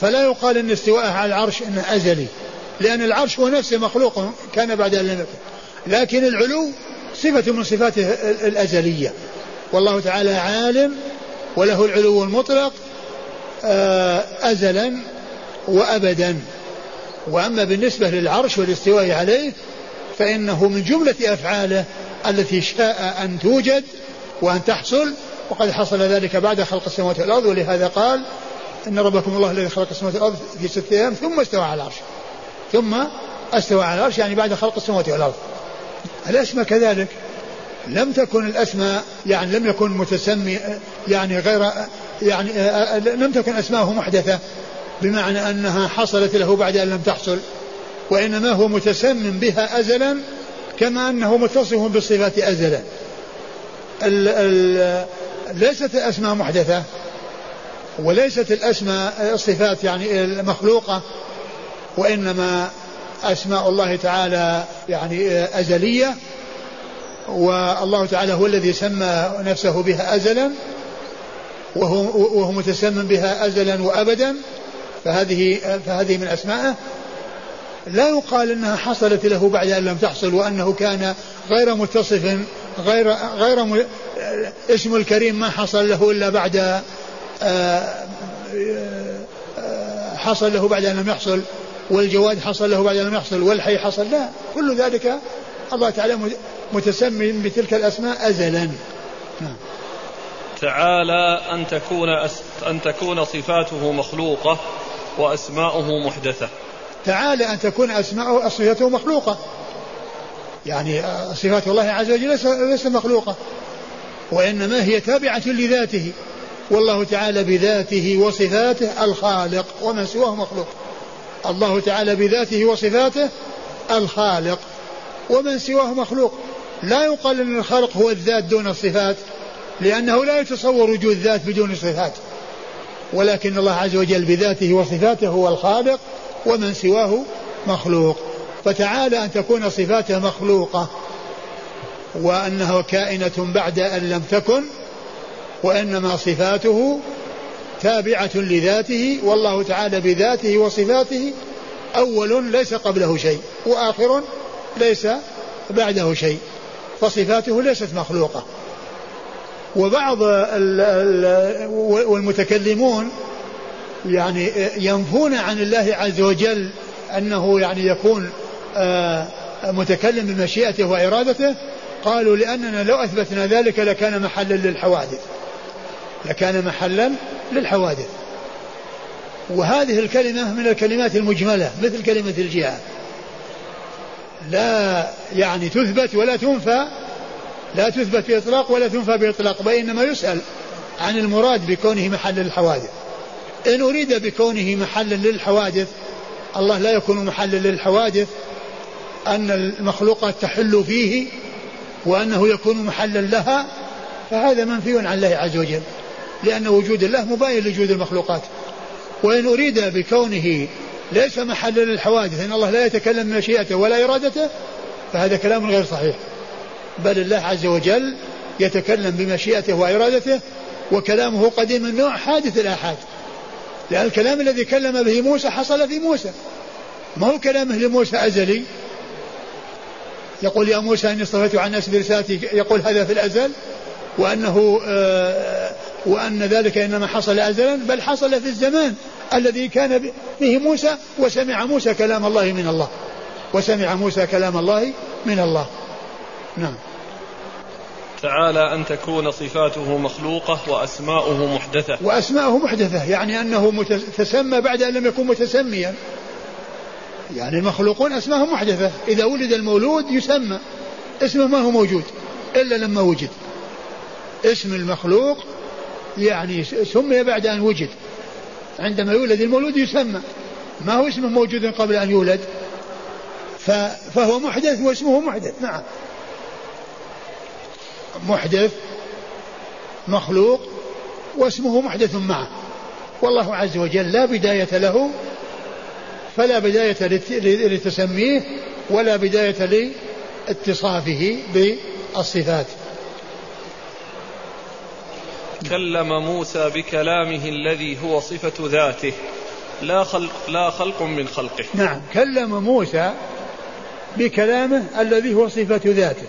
فلا يقال إن استواءه على العرش إنه أزلي لأن العرش هو نفسه مخلوق كان بعد أن لم يكن. لكن العلو صفة من صفاته الأزلية. والله تعالى عالم وله العلو المطلق آه، أزلا وأبدا. وأما بالنسبة للعرش والاستواء عليه فإنه من جملة أفعاله التي شاء أن توجد وأن تحصل وقد حصل ذلك بعد خلق السماوات والأرض ولهذا قال إن ربكم الله الذي خلق السماوات والأرض في ستة أيام ثم استوى على العرش. ثم استوى على العرش يعني بعد خلق السماوات والأرض. الأسماء كذلك. لم تكن الأسماء يعني لم يكن متسمي يعني غير يعني لم تكن أسماءه محدثة. بمعنى أنها حصلت له بعد أن لم تحصل وإنما هو متسم بها أزلا كما أنه متصف بالصفات أزلا. ال ال ليست الأسماء محدثة وليست الأسماء الصفات يعني المخلوقة وإنما أسماء الله تعالى يعني أزلية والله تعالى هو الذي سمى نفسه بها أزلا وهو, وهو متسمم بها أزلا وأبدا. فهذه فهذه من أسمائه لا يقال إنها حصلت له بعد أن لم تحصل وأنه كان غير متصف غير غير م... اسم الكريم ما حصل له إلا بعد حصل له بعد أن لم يحصل والجواد حصل له بعد أن لم يحصل والحي حصل لا كل ذلك الله تعالى متسمي بتلك الأسماء أزلا نعم. تعالى أن تكون. أن تكون صفاته مخلوقة وأسماؤه محدثة. تعالى أن تكون أسماؤه صفاته مخلوقة. يعني صفات الله عز وجل ليس, ليس مخلوقة. وإنما هي تابعة لذاته. والله تعالى بذاته وصفاته الخالق ومن سواه مخلوق. الله تعالى بذاته وصفاته الخالق ومن سواه مخلوق. لا يقال إن الخلق هو الذات دون الصفات. لأنه لا يتصور وجود ذات بدون صفات. ولكن الله عز وجل بذاته وصفاته هو الخالق ومن سواه مخلوق. فتعالى أن تكون صفاته مخلوقة. وأنها كائنة بعد أن لم تكن وإنما صفاته تابعة لذاته والله تعالى بذاته وصفاته أول ليس قبله شيء وآخر ليس بعده شيء. فصفاته ليست مخلوقة. وبعض ال ال والمتكلمون يعني ينفون عن الله عز وجل أنه يعني يكون آه، متكلم بمشيئته وإرادته قالوا لأننا لو أثبتنا ذلك لكان محلا للحوادث. لكان محلا للحوادث. وهذه الكلمة من الكلمات المجملة مثل كلمة الجهة لا يعني تثبت ولا تنفى لا تثبت بإطلاق ولا تنفى بإطلاق وإنما يسأل عن المراد بكونه محلا للحوادث. إن أريد بكونه محلا للحوادث الله لا يكون محلا للحوادث أن المخلوقات تحل فيه وأنه يكون محلا لها فهذا منفي عن الله عز وجل لأن وجود الله مباين لوجود المخلوقات. وإن أريد بكونه ليس محلا للحوادث إن الله لا يتكلم بمشيئته ولا إرادته فهذا كلام غير صحيح. بل الله عز وجل يتكلم بمشيئته وإرادته وكلامه قديم النوع حادث الآحاد. لأن الكلام الذي كلم به موسى حصل في موسى. ما هو كلامه لموسى أزلي؟ يقول يا موسى إني اصطفيت عن الناس برسالتي. يقول هذا في الأزل؟ وأنه آه وأن ذلك إنما حصل أزلا بل حصل في الزمان الذي كان به موسى وسمع موسى كلام الله من الله. وسمع موسى كلام الله من الله. نعم. تعالى أن تكون صفاته مخلوقة وأسماؤه محدثة. وأسماؤه محدثة يعني أنه تسمى بعد أن لم يكن متسميا. يعني المخلوقون أسماهم محدثة. إذا ولد المولود يسمى. اسمه ما هو موجود؟ إلا لما وجد. اسم المخلوق يعني سمي بعد أن وجد. عندما يولد المولود يسمى. ما هو اسمه موجود قبل أن يولد؟ فهو محدث واسمه محدث. نعم. محدث مخلوق واسمه محدث معه. والله عز وجل لا بداية له فلا بداية لتسميه ولا بداية لاتصافه بالصفات. كلم موسى بكلامه الذي هو صفة ذاته. لا خلق لا خلق من خلقه. نعم كلم موسى بكلامه الذي هو صفة ذاته.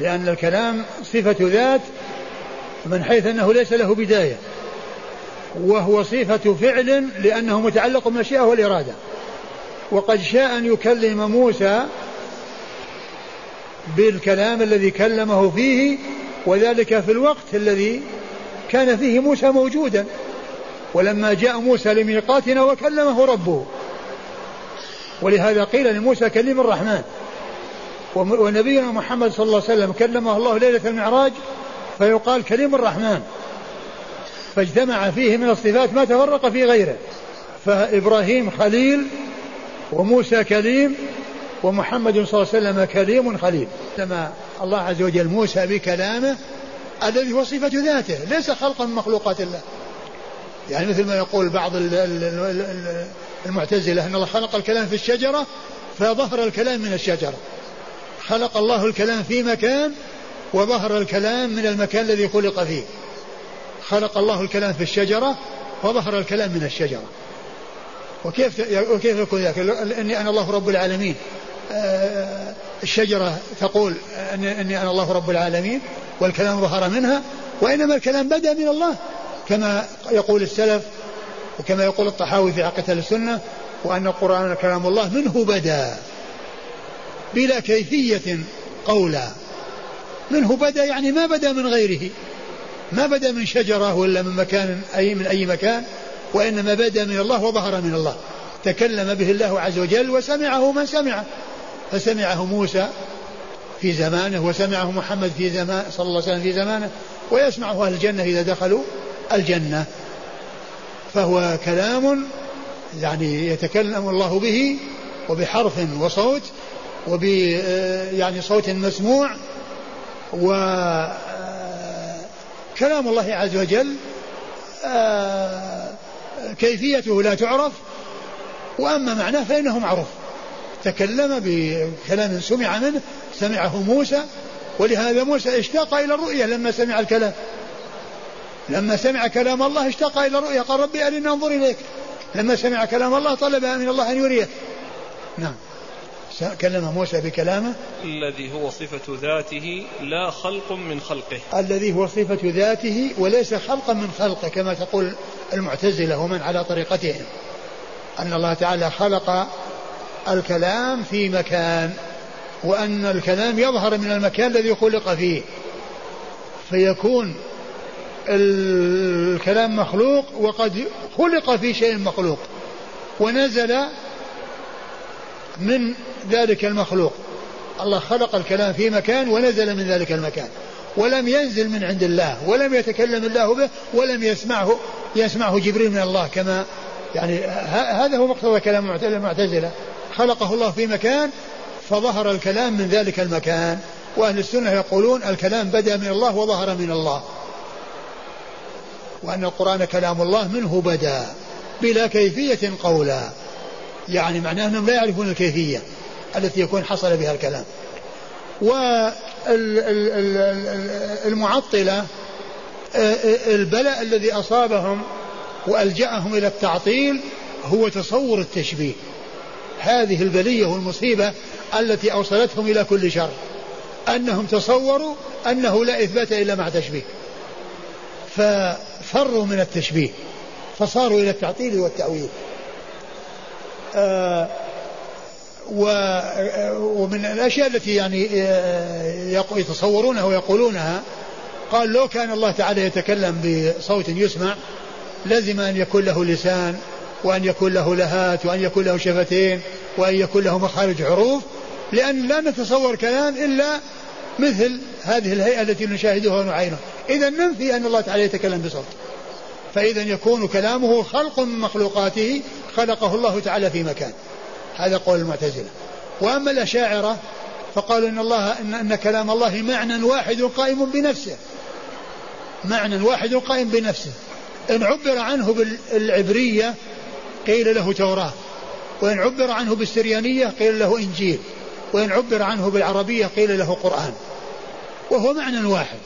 لأن الكلام صفة ذات من حيث أنه ليس له بداية وهو صفة فعل لأنه متعلق بالمشيئة والإرادة. وقد شاء أن يكلم موسى بالكلام الذي كلمه فيه وذلك في الوقت الذي كان فيه موسى موجودا. ولما جاء موسى لميقاتنا وكلمه ربه. ولهذا قيل لموسى كلم الرحمن. ونبينا محمد صلى الله عليه وسلم كلمه الله ليلة المعراج فيقال كلم الرحمن. فاجتمع فيه من الصفات ما تفرق في غيره. فإبراهيم خليل وموسى كليم ومحمد صلى الله عليه وسلم كليم خليل. لما الله عز وجل موسى بكلامه الذي هو صفة ذاته ليس خلقا من مخلوقات الله. يعني مثل ما يقول بعض المعتزلة أن الله خلق الكلام في الشجرة فظهر الكلام من الشجرة. خلق الله الكلام في مكان وظهر الكلام من المكان الذي خلق فيه. خلق الله الكلام في الشجرة وظهر الكلام من الشجرة. وكيف وكيف يكون ذلك؟ إني أنا الله رب العالمين. آه، الشجرة تقول اني أنا الله رب العالمين والكلام ظهر منها وإنما الكلام بدأ من الله كما يقول السلف وكما يقول الطحاوي في عقيدة السنة وأن القرآن كلام الله منه بدأ. بلا كيفية قولا. منه بدأ يعني ما بدأ من غيره. ما بدأ من شجرة ولا من مكان أي من أي مكان وإنما بدأ من الله وظهر من الله. تكلم به الله عز وجل وسمعه من سمعه. فسمعه موسى في زمانه وسمعه محمد في زمان صلى الله عليه وسلم في زمانه ويسمعه أهل الجنة إذا دخلوا الجنة. فهو كلام يعني يتكلم الله به وبحرف وصوت وب يعني صوت مسموع و كلام الله عز وجل كيفيته لا تعرف وأما معناه فإنه معروف. تكلم بكلام سمع منه سمعه موسى ولهذا موسى اشتاق إلى الرؤيا لما سمع الكلام. لما سمع كلام الله اشتاق إلى الرؤيا قال ربي أرني أنظر إليك. لما سمع كلام الله طلب من الله أن يريه. نعم. كلم موسى بكلامه. الذي هو صفة ذاته لا خلق من خلقه. الذي هو صفة ذاته وليس خلقا من خلقه كما تقول المعتزلة ومن على طريقتهم. أن الله تعالى خلق الكلام في مكان وأن الكلام يظهر من المكان الذي خلق فيه. فيكون الكلام مخلوق وقد خلق في شيء مخلوق. ونزل من ذلك المخلوق. الله خلق الكلام في مكان ونزل من ذلك المكان. ولم ينزل من عند الله ولم يتكلم الله به ولم يسمعه يسمعه جبريل من الله كما يعني هذا هو مقتضى كلام المعتزلة. خلقه الله في مكان فظهر الكلام من ذلك المكان. وأهل السنة يقولون الكلام بدأ من الله وظهر من الله. وأن القرآن كلام الله منه بدأ بلا كيفية قولا. يعني معناه أنهم لا يعرفون الكيفية التي يكون حصل بها الكلام. والمعطلة البلاء الذي أصابهم وألجأهم إلى التعطيل هو تصور التشبيه. هذه البلية والمصيبة التي أوصلتهم إلى كل شر. أنهم تصوروا أنه لا إثبات إلا مع تشبيه. ففروا من التشبيه فصاروا إلى التعطيل والتأويل. ومن الأشياء التي يعني آه، يتصورونها ويقولونها قال لو كان الله تعالى يتكلم بصوت يسمع لزم أن يكون له لسان وأن يكون له لهات وأن يكون له شفتين وأن يكون له مخارج حروف لأن لا نتصور كلام إلا مثل هذه الهيئة التي نشاهدها ونعينها. إذا ننفي أن الله تعالى يتكلم بصوت. فإذا يكون كلامه خلق من مخلوقاته خلقه الله تعالى في مكان. هذا قول المعتزلة. وأما الأشاعرة فقالوا إن الله إن, إن كلام الله معنى واحد قائم بنفسه. معنى واحد قائم بنفسه. إن عبر عنه بالعبرية قيل له توراة. وإن عبر عنه بالسريانية قيل له إنجيل. وإن عبر عنه بالعربية قيل له قرآن. وهو معنى واحد.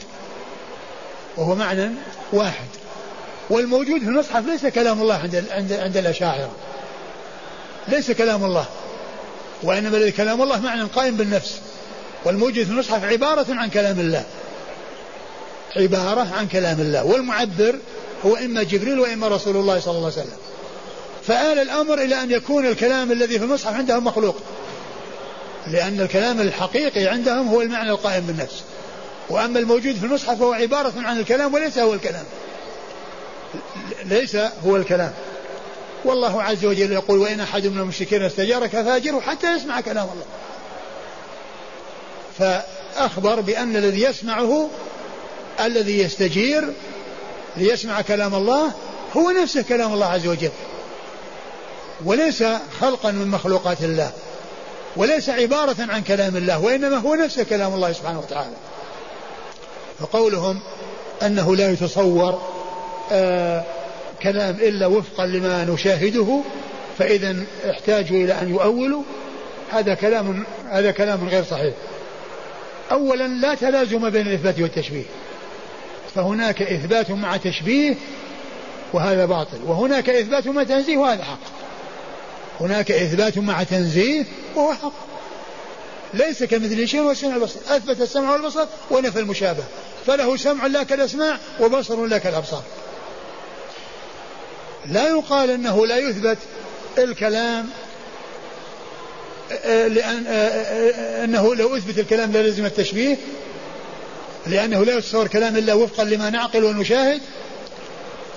وهو معنى واحد. والموجود في المصحف ليس كلام الله عند عند عند الأشاعرة. ليس كلام الله. وإنما كلام الله معنى قائم بالنفس. والموجود في المصحف عبارة عن كلام الله. عبارة عن كلام الله. والمعبر هو إما جبريل وإما رسول الله صلى الله عليه وسلم. فآل الأمر إلى أن يكون الكلام الذي في المصحف عندهم مخلوق. لأن الكلام الحقيقي عندهم هو المعنى القائم بالنفس. وأما الموجود في المصحف فهو عبارة عن الكلام وليس هو الكلام. ليس هو الكلام. والله عز وجل يقول وإن أحد من المشركين استجارك فاجره حتى يسمع كلام الله. فأخبر بأن الذي يسمعه الذي يستجير ليسمع كلام الله هو نفسه كلام الله عز وجل. وليس خلقا من مخلوقات الله وليس عبارة عن كلام الله وإنما هو نفسه كلام الله سبحانه وتعالى. فقولهم أنه لا يتصور آه كلام إلا وفقا لما نشاهده فإذا احتاجوا إلى أن يؤولوا. هذا كلام هذا كلام غير صحيح. أولا لا تلازم بين الإثبات والتشبيه. فهناك إثبات مع تشبيه وهذا باطل. وهناك إثبات مع تنزيه وهذا حق. هناك إثبات مع تنزيه وهو حق. ليس كمثل شيء والسمع البصر. أثبت السمع والبصر ونفى المشابه. فله سمع لا كالأسماع وبصر لا كالأبصار. لا يقال أنه لا يثبت الكلام لأن أنه لو أثبت الكلام لا لازم التشبيه لأنه لا يتصور كلام إلا وفقا لما نعقل ونشاهد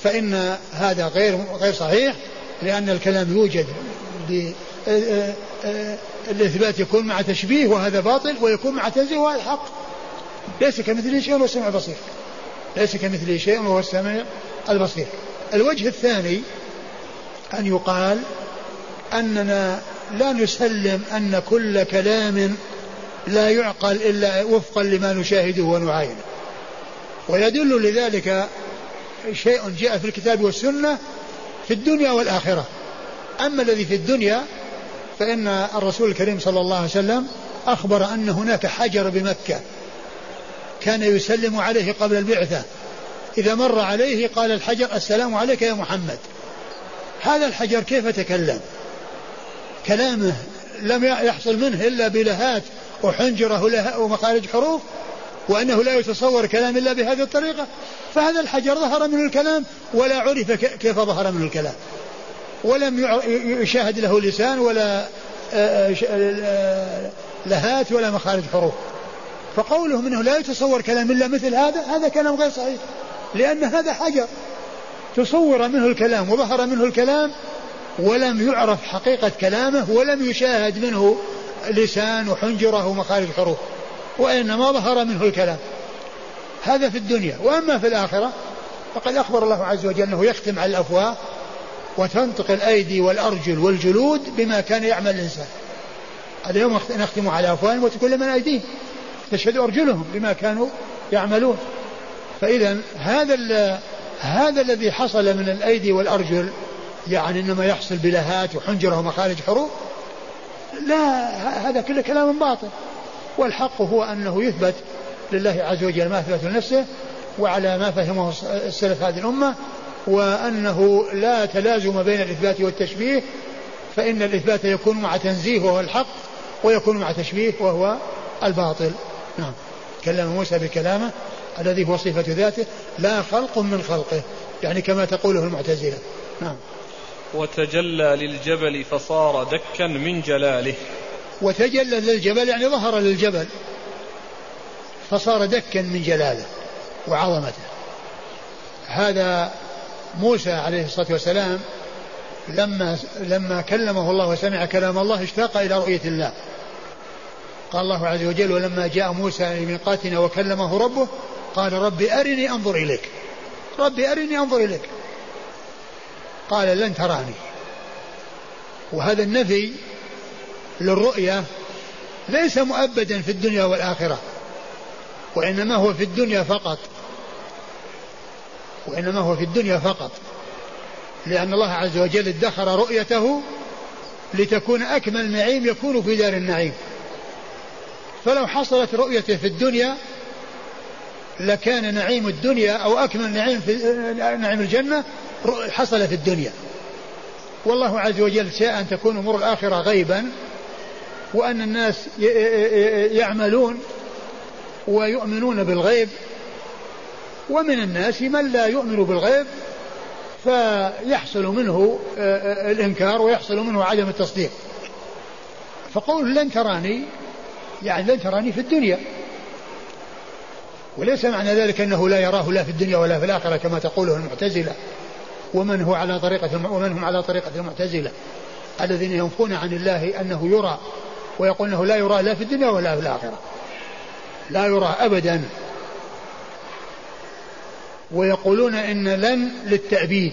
فإن هذا غير غير صحيح لأن الكلام يوجد الإثبات يكون مع تشبيه وهذا باطل ويكون مع تنزيه وهذا حق ليس كمثله شيء وهو السمع البصير. ليس كمثله شيء وهو السمع البصير. الوجه الثاني أن يقال أننا لا نسلم أن كل كلام لا يعقل إلا وفقا لما نشاهده ونعاينه. ويدل لذلك شيء جاء في الكتاب والسنة في الدنيا والآخرة. أما الذي في الدنيا فإن الرسول الكريم صلى الله عليه وسلم أخبر أن هناك حجر بمكة كان يسلم عليه قبل البعثة. إذا مر عليه قال الحجر السلام عليك يا محمد. هذا الحجر كيف تكلم؟ كلامه لم يحصل منه إلا بلهات وحنجرة ومخارج حروف وأنه لا يتصور كلام إلا بهذه الطريقة. فهذا الحجر ظهر منه الكلام ولا عرف كيف ظهر منه الكلام. ولم يشاهد له لسان ولا آه، آه، لهات ولا مخارج حروف. فقولهم انه لا يتصور كلام إلا مثل هذا هذا كلام غير صحيح. لأن هذا حجر. تصور منه الكلام وظهر منه الكلام ولم يعرف حقيقة كلامه ولم يشاهد منه لسان وحنجرة ومخارج حروف وإنما ظهر منه الكلام. هذا في الدنيا. وأما في الآخرة فقد أخبر الله عز وجل أنه يختم على الأفواه وتنطق الأيدي والأرجل والجلود بما كان يعمل الإنسان. اليوم نختم على أفواههم وتكون من أيديهم. تشهد أرجلهم بما كانوا يعملون. فإذا هذا هذا الذي حصل من الأيدي والأرجل يعني إنما يحصل بلهات وحنجرة ومخارج حروف لا هذا كله كلام باطل. والحق هو أنه يثبت لله عز وجل ما أثبت لنفسه وعلى ما فهمه السلف هذه الأمة وأنه لا تلازم بين الإثبات والتشبيه فإن الإثبات يكون مع تنزيه وهو الحق ويكون مع تشبيه وهو الباطل. نعم. كلم موسى بكلامه الذي هو صفة ذاته لا خلق من خلقه. يعني كما تقوله المعتزلة. نعم. وتجلى للجبل فصار دكا من جلاله. وتجلى للجبل يعني ظهر للجبل. فصار دكا من جلاله وعظمته. هذا موسى عليه الصلاة والسلام لما لما كلمه الله وسمع كلام الله اشتاق إلى رؤية الله. قال الله عز وجل ولما جاء موسى لميقاتنا وكلمه ربه قال ربي أرني أنظر إليك. ربي أرني أنظر إليك. قال لن تراني. وهذا النفي للرؤية ليس مؤبدا في الدنيا والآخرة وإنما هو في الدنيا فقط. وإنما هو في الدنيا فقط. لأن الله عز وجل ادخر رؤيته لتكون أكمل نعيم يكون في دار النعيم. فلو حصلت رؤيته في الدنيا لكان نعيم الدنيا أو أكمل نعيم في نعيم الجنة حصل في الدنيا. والله عز وجل شاء أن تكون أمور الآخرة غيبا وأن الناس يعملون ويؤمنون بالغيب ومن الناس من لا يؤمن بالغيب فيحصل منه الإنكار ويحصل منه عدم التصديق. فقول لن تراني يعني لن تراني في الدنيا. وليس معنى ذلك أنه لا يراه لا في الدنيا ولا في الآخرة كما تقوله المعتزلة. ومن هو على طريقة ومن هم على طريقة المعتزلة؟ الذين ينفون عن الله أنه يرى ويقول أنه لا يرى لا في الدنيا ولا في الآخرة. لا يرى أبدا. ويقولون إن لن للتأبيد.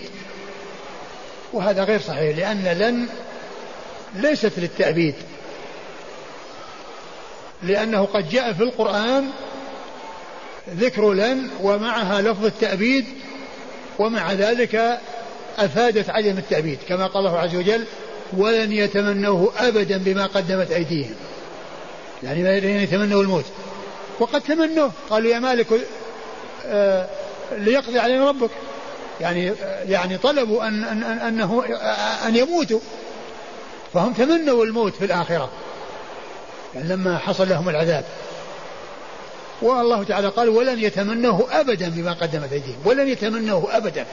وهذا غير صحيح لأن لن ليست للتأبيد. لأنه قد جاء في القرآن ذكر لن ومعها لفظ التأبيد ومع ذلك أفادت عدم التأبيد كما قال الله عز وجل ولن يتمنوه أبدا بما قدمت أيديهم يعني لن يتمنوا الموت. وقد تمنوه قالوا يا مالك آه ليقضي علينا ربك يعني يعني طلبوا أن, أن, أن أنه أن يموتوا. فهم تمنوا الموت في الآخرة. يعني لما حصل لهم العذاب. والله تعالى قال ولن يتمنوه أبدا بما قدمت أيديهم. ولن يتمنوه أبدا.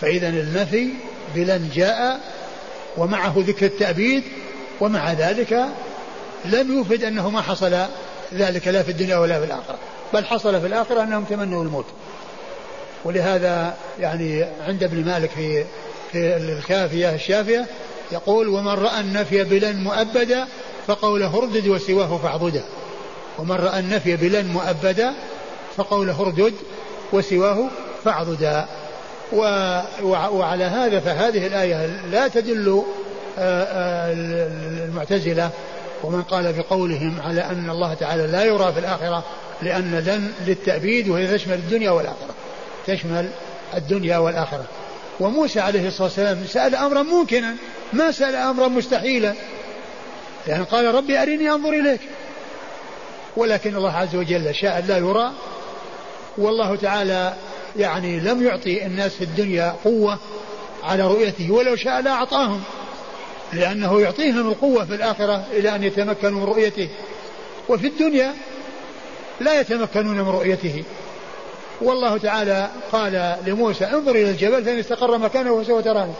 فإذا النفي بلن جاء ومعه ذكر التأبيد ومع ذلك لم يفد أنه ما حصل ذلك لا في الدنيا ولا في الآخرة. بل حصل في الآخرة أنهم تمنوا الموت. ولهذا يعني عند ابن مالك في في الكافية الشافية يقول ومن رأى النفي بلن مؤبدا فقوله اردد وسواه فاعبدا ومن رأى النفي بلن مؤبدا فقوله اردد وسواه فاعبدا وعلى هذا فهذه الآية لا تدل آه، آه، المعتزلة ومن قال بقولهم على أن الله تعالى لا يرى في الآخرة لأن لن للتأبيد وهي تشمل الدنيا والآخرة. تشمل الدنيا والآخرة. وموسى عليه الصلاة والسلام سأل أمرا ممكنا ما سأل أمرا مستحيلا. يعني قال ربي أريني أنظر إليك. ولكن الله عز وجل شاء لا يرى. والله تعالى يعني لم يعطي الناس في الدنيا قوة على رؤيته ولو شاء لا أعطاهم لأنه يعطيهم القوة في الآخرة إلى أن يتمكنوا من رؤيته. وفي الدنيا لا يتمكنون من رؤيته. والله تعالى قال لموسى انظر إلى الجبل فإن استقر مكانه فسوف تراني.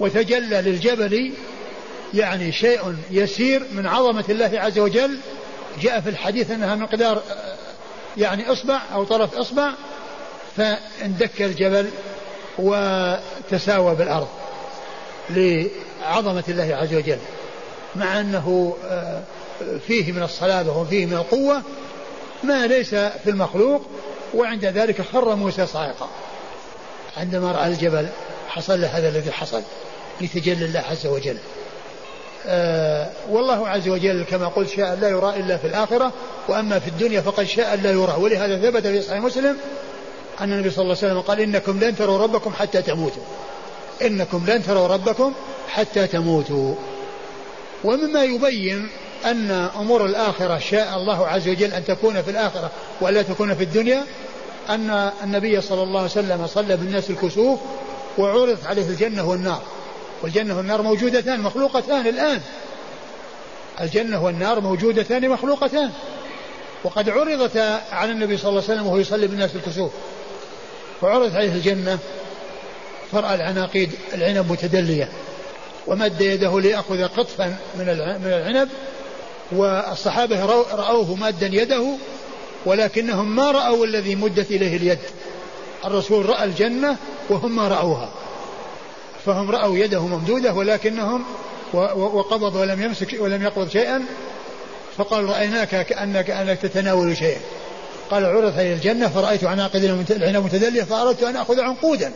وتجلى للجبل يعني شيء يسير من عظمة الله عز وجل جاء في الحديث أنها مقدار يعني إصبع أو طرف إصبع فاندك الجبل وتساوى بالأرض لعظمة الله عز وجل مع أنه آه، فيه من الصلابة وفيه من القوة ما ليس في المخلوق وعند ذلك خر موسى صاعقا. عندما رأى الجبل حصل له هذا الذي حصل لتجلى الله عز وجل. والله عز وجل كما قلت شاء لا يرى إلا في الآخرة وأما في الدنيا فقد شاء لا يرى. ولهذا ثبت في صحيح مسلم أن النبي صلى الله عليه وسلم قال إنكم لن تروا ربكم حتى تموتوا. إنكم لن تروا ربكم حتى تموتوا. ومما يبين أن أمور الآخرة شاء الله عز وجل أن تكون في الآخرة ولا تكون في الدنيا أن النبي صلى الله عليه وسلم صلى بالناس الكسوف وعرضت عليه الجنة والنار. والجنة والنار موجودتان مخلوقتان الآن. الجنة والنار موجودتان مخلوقتان. وقد عرضتا على النبي صلى الله عليه وسلم وهو يصلي بالناس الكسوف. فعرضت عليه الجنة فرأى العناقيد العنب متدلية. ومد يده ليأخذ قطفا من العنب. والصحابة رأوه مادا يده ولكنهم ما رأوا الذي مدت إليه اليد. الرسول رأى الجنة وهم ما رأوها. فهم رأوا يده ممدودة ولكنهم وقبض ولم يمسك ولم يقبض شيئا. فقال رأيناك كأنك أنك تتناول شيئا. قال عرضت علي الجنة فرأيت عناقد العنب متدلية فأردت أن أخذ عنقودا.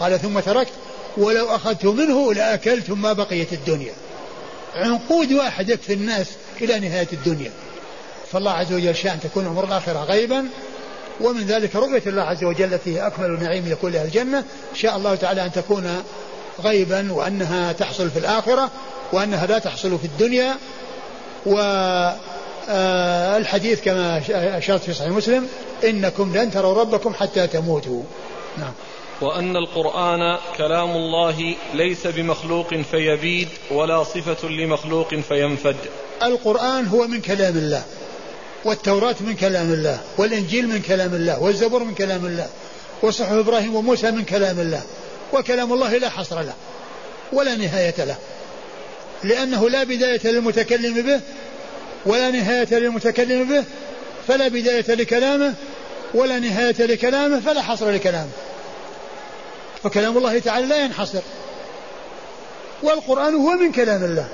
قال ثم تركت. ولو أخذت منه لأكلت ما بقيت الدنيا. عنقود واحد يكفي الناس إلى نهاية الدنيا. فالله عز وجل شاء أن تكون أمور الآخرة غيبا. ومن ذلك رؤية الله عز وجل التي أكمل نعيم يكون لها الجنة. شاء الله تعالى أن تكون غيبا وأنها تحصل في الآخرة وأنها لا تحصل في الدنيا. والحديث كما أشرت في صحيح مسلم إنكم لن تروا ربكم حتى تموتوا. نعم. وأن القرآن كلام الله ليس بمخلوق فيبيد ولا صفة لمخلوق فينفد. القرآن هو من كلام الله والتوراة من كلام الله والإنجيل من كلام الله والزبور من كلام الله وصحف إبراهيم وموسى من كلام الله. وكلام الله لا حصر له ولا نهاية له. لأنه لا بداية للمتكلم به ولا نهاية للمتكلم به فلا بداية لكلامه ولا نهاية لكلامه فلا حصر لكلامه. فكلام الله تعالى لا ينحصر. والقرآن هو من كلام الله.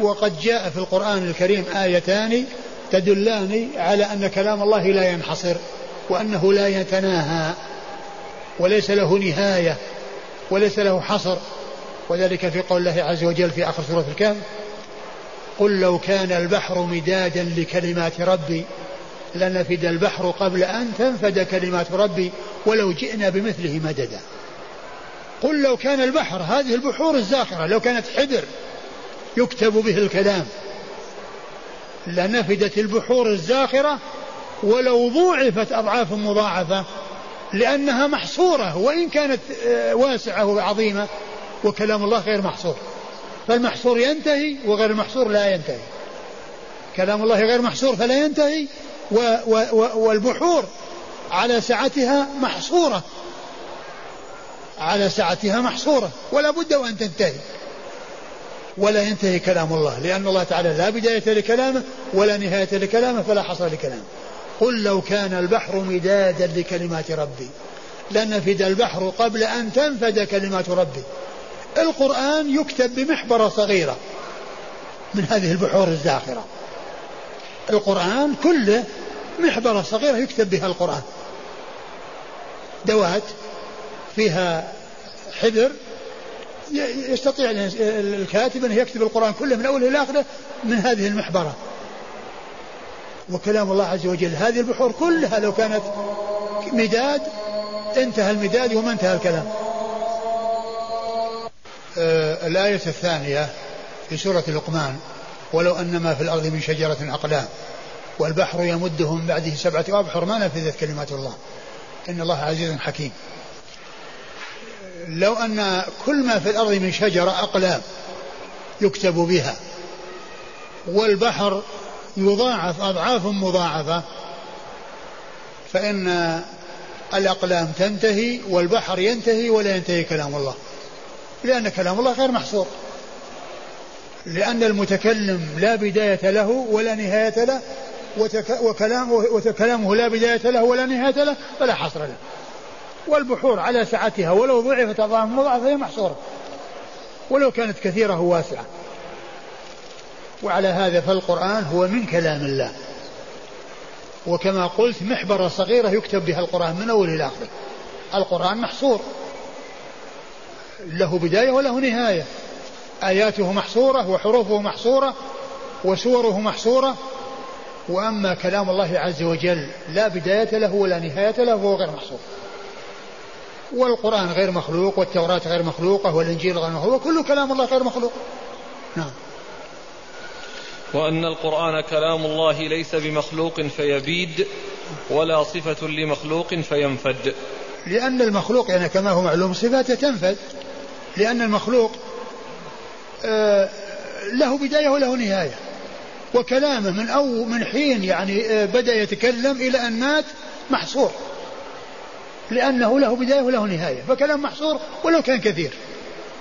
وقد جاء في القرآن الكريم آيتان تدلان على أن كلام الله لا ينحصر وأنه لا يتناهى وليس له نهاية. وليس له حصر. وذلك في قول الله عز وجل في آخر سورة الكهف قل لو كان البحر مدادا لكلمات ربي لنفد البحر قبل أن تنفد كلمات ربي ولو جئنا بمثله مددا. قل لو كان البحر هذه البحور الزاخرة لو كانت حبر يكتب به الكلام. لنفدت البحور الزاخرة ولو ضوعفت أضعاف مضاعفة. لأنها محصورة وإن كانت آه، واسعة وعظيمة وكلام الله غير محصور. فالمحصور ينتهي وغير المحصور لا ينتهي. كلام الله غير محصور فلا ينتهي و و و والبحور على سعتها محصورة. على سعتها محصورة ولا بد وأن تنتهي. ولا ينتهي كلام الله لأن الله تعالى لا بداية لكلامه ولا نهاية لكلامه فلا حصر لكلامه. قل لو كان البحر مدادا لكلمات ربي. لنفد البحر قبل أن تنفد كلمات ربي. القرآن يكتب بمحبرة صغيرة من هذه البحور الزاخرة. القرآن كله محبرة صغيرة يكتب بها القرآن. دوات فيها حبر. يستطيع الكاتب أن يكتب القرآن كله من أوله إلى آخره من هذه المحبرة. وكلام الله عز وجل. هذه البحور كلها لو كانت مداد انتهى المداد وما انتهى الكلام. آه الآية الثانية في سورة لقمان ولو أن ما في الأرض من شجرة أقلام والبحر يمده من بعده سبعة أبحر. ما نفذت كلمات الله. إن الله عزيز حكيم. لو أن كل ما في الأرض من شجرة أقلام يكتب بها والبحر يضاعف أضعاف مضاعفة. فإن الأقلام تنتهي والبحر ينتهي ولا ينتهي كلام الله. لأن كلام الله غير محصور. لأن المتكلم لا بداية له ولا نهاية له وكلامه, وكلامه لا بداية له ولا نهاية له فلا حصر له. والبحور على سعتها ولو ضعفت أضعاف مضاعفة هي محصورة. ولو كانت كثيرة واسعة. وعلى هذا فالقرآن هو من كلام الله. وكما قلت محبرة صغيرة يكتب بها القرآن من أول إلى آخره. القرآن محصور. له بداية وله نهاية. آياته محصورة وحروفه محصورة وسوره محصورة. وأما كلام الله عز وجل لا بداية له ولا نهاية له وهو غير محصور. والقرآن غير مخلوق والتوراة غير مخلوقة والإنجيل غير مخلوق وكل كلام الله غير مخلوق. نعم. وأن القرآن كلام الله ليس بمخلوق فيبيد ولا صفة لمخلوق فينفد. لأن المخلوق يعني كما هو معلوم صفاته تنفد. لأن المخلوق آه، له بداية وله نهاية. وكلامه من أو من حين يعني آه، بدأ يتكلم إلى أن مات محصور. لأنه له بداية وله نهاية. فكلام محصور ولو كان كثير.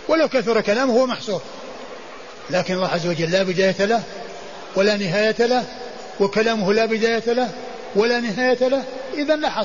ولو كثر كلامه هو محصور. لكن الله عز وجل لا بداية له. ولا نهاية له وكلامه لا بداية له ولا نهاية له إذا لا حصر.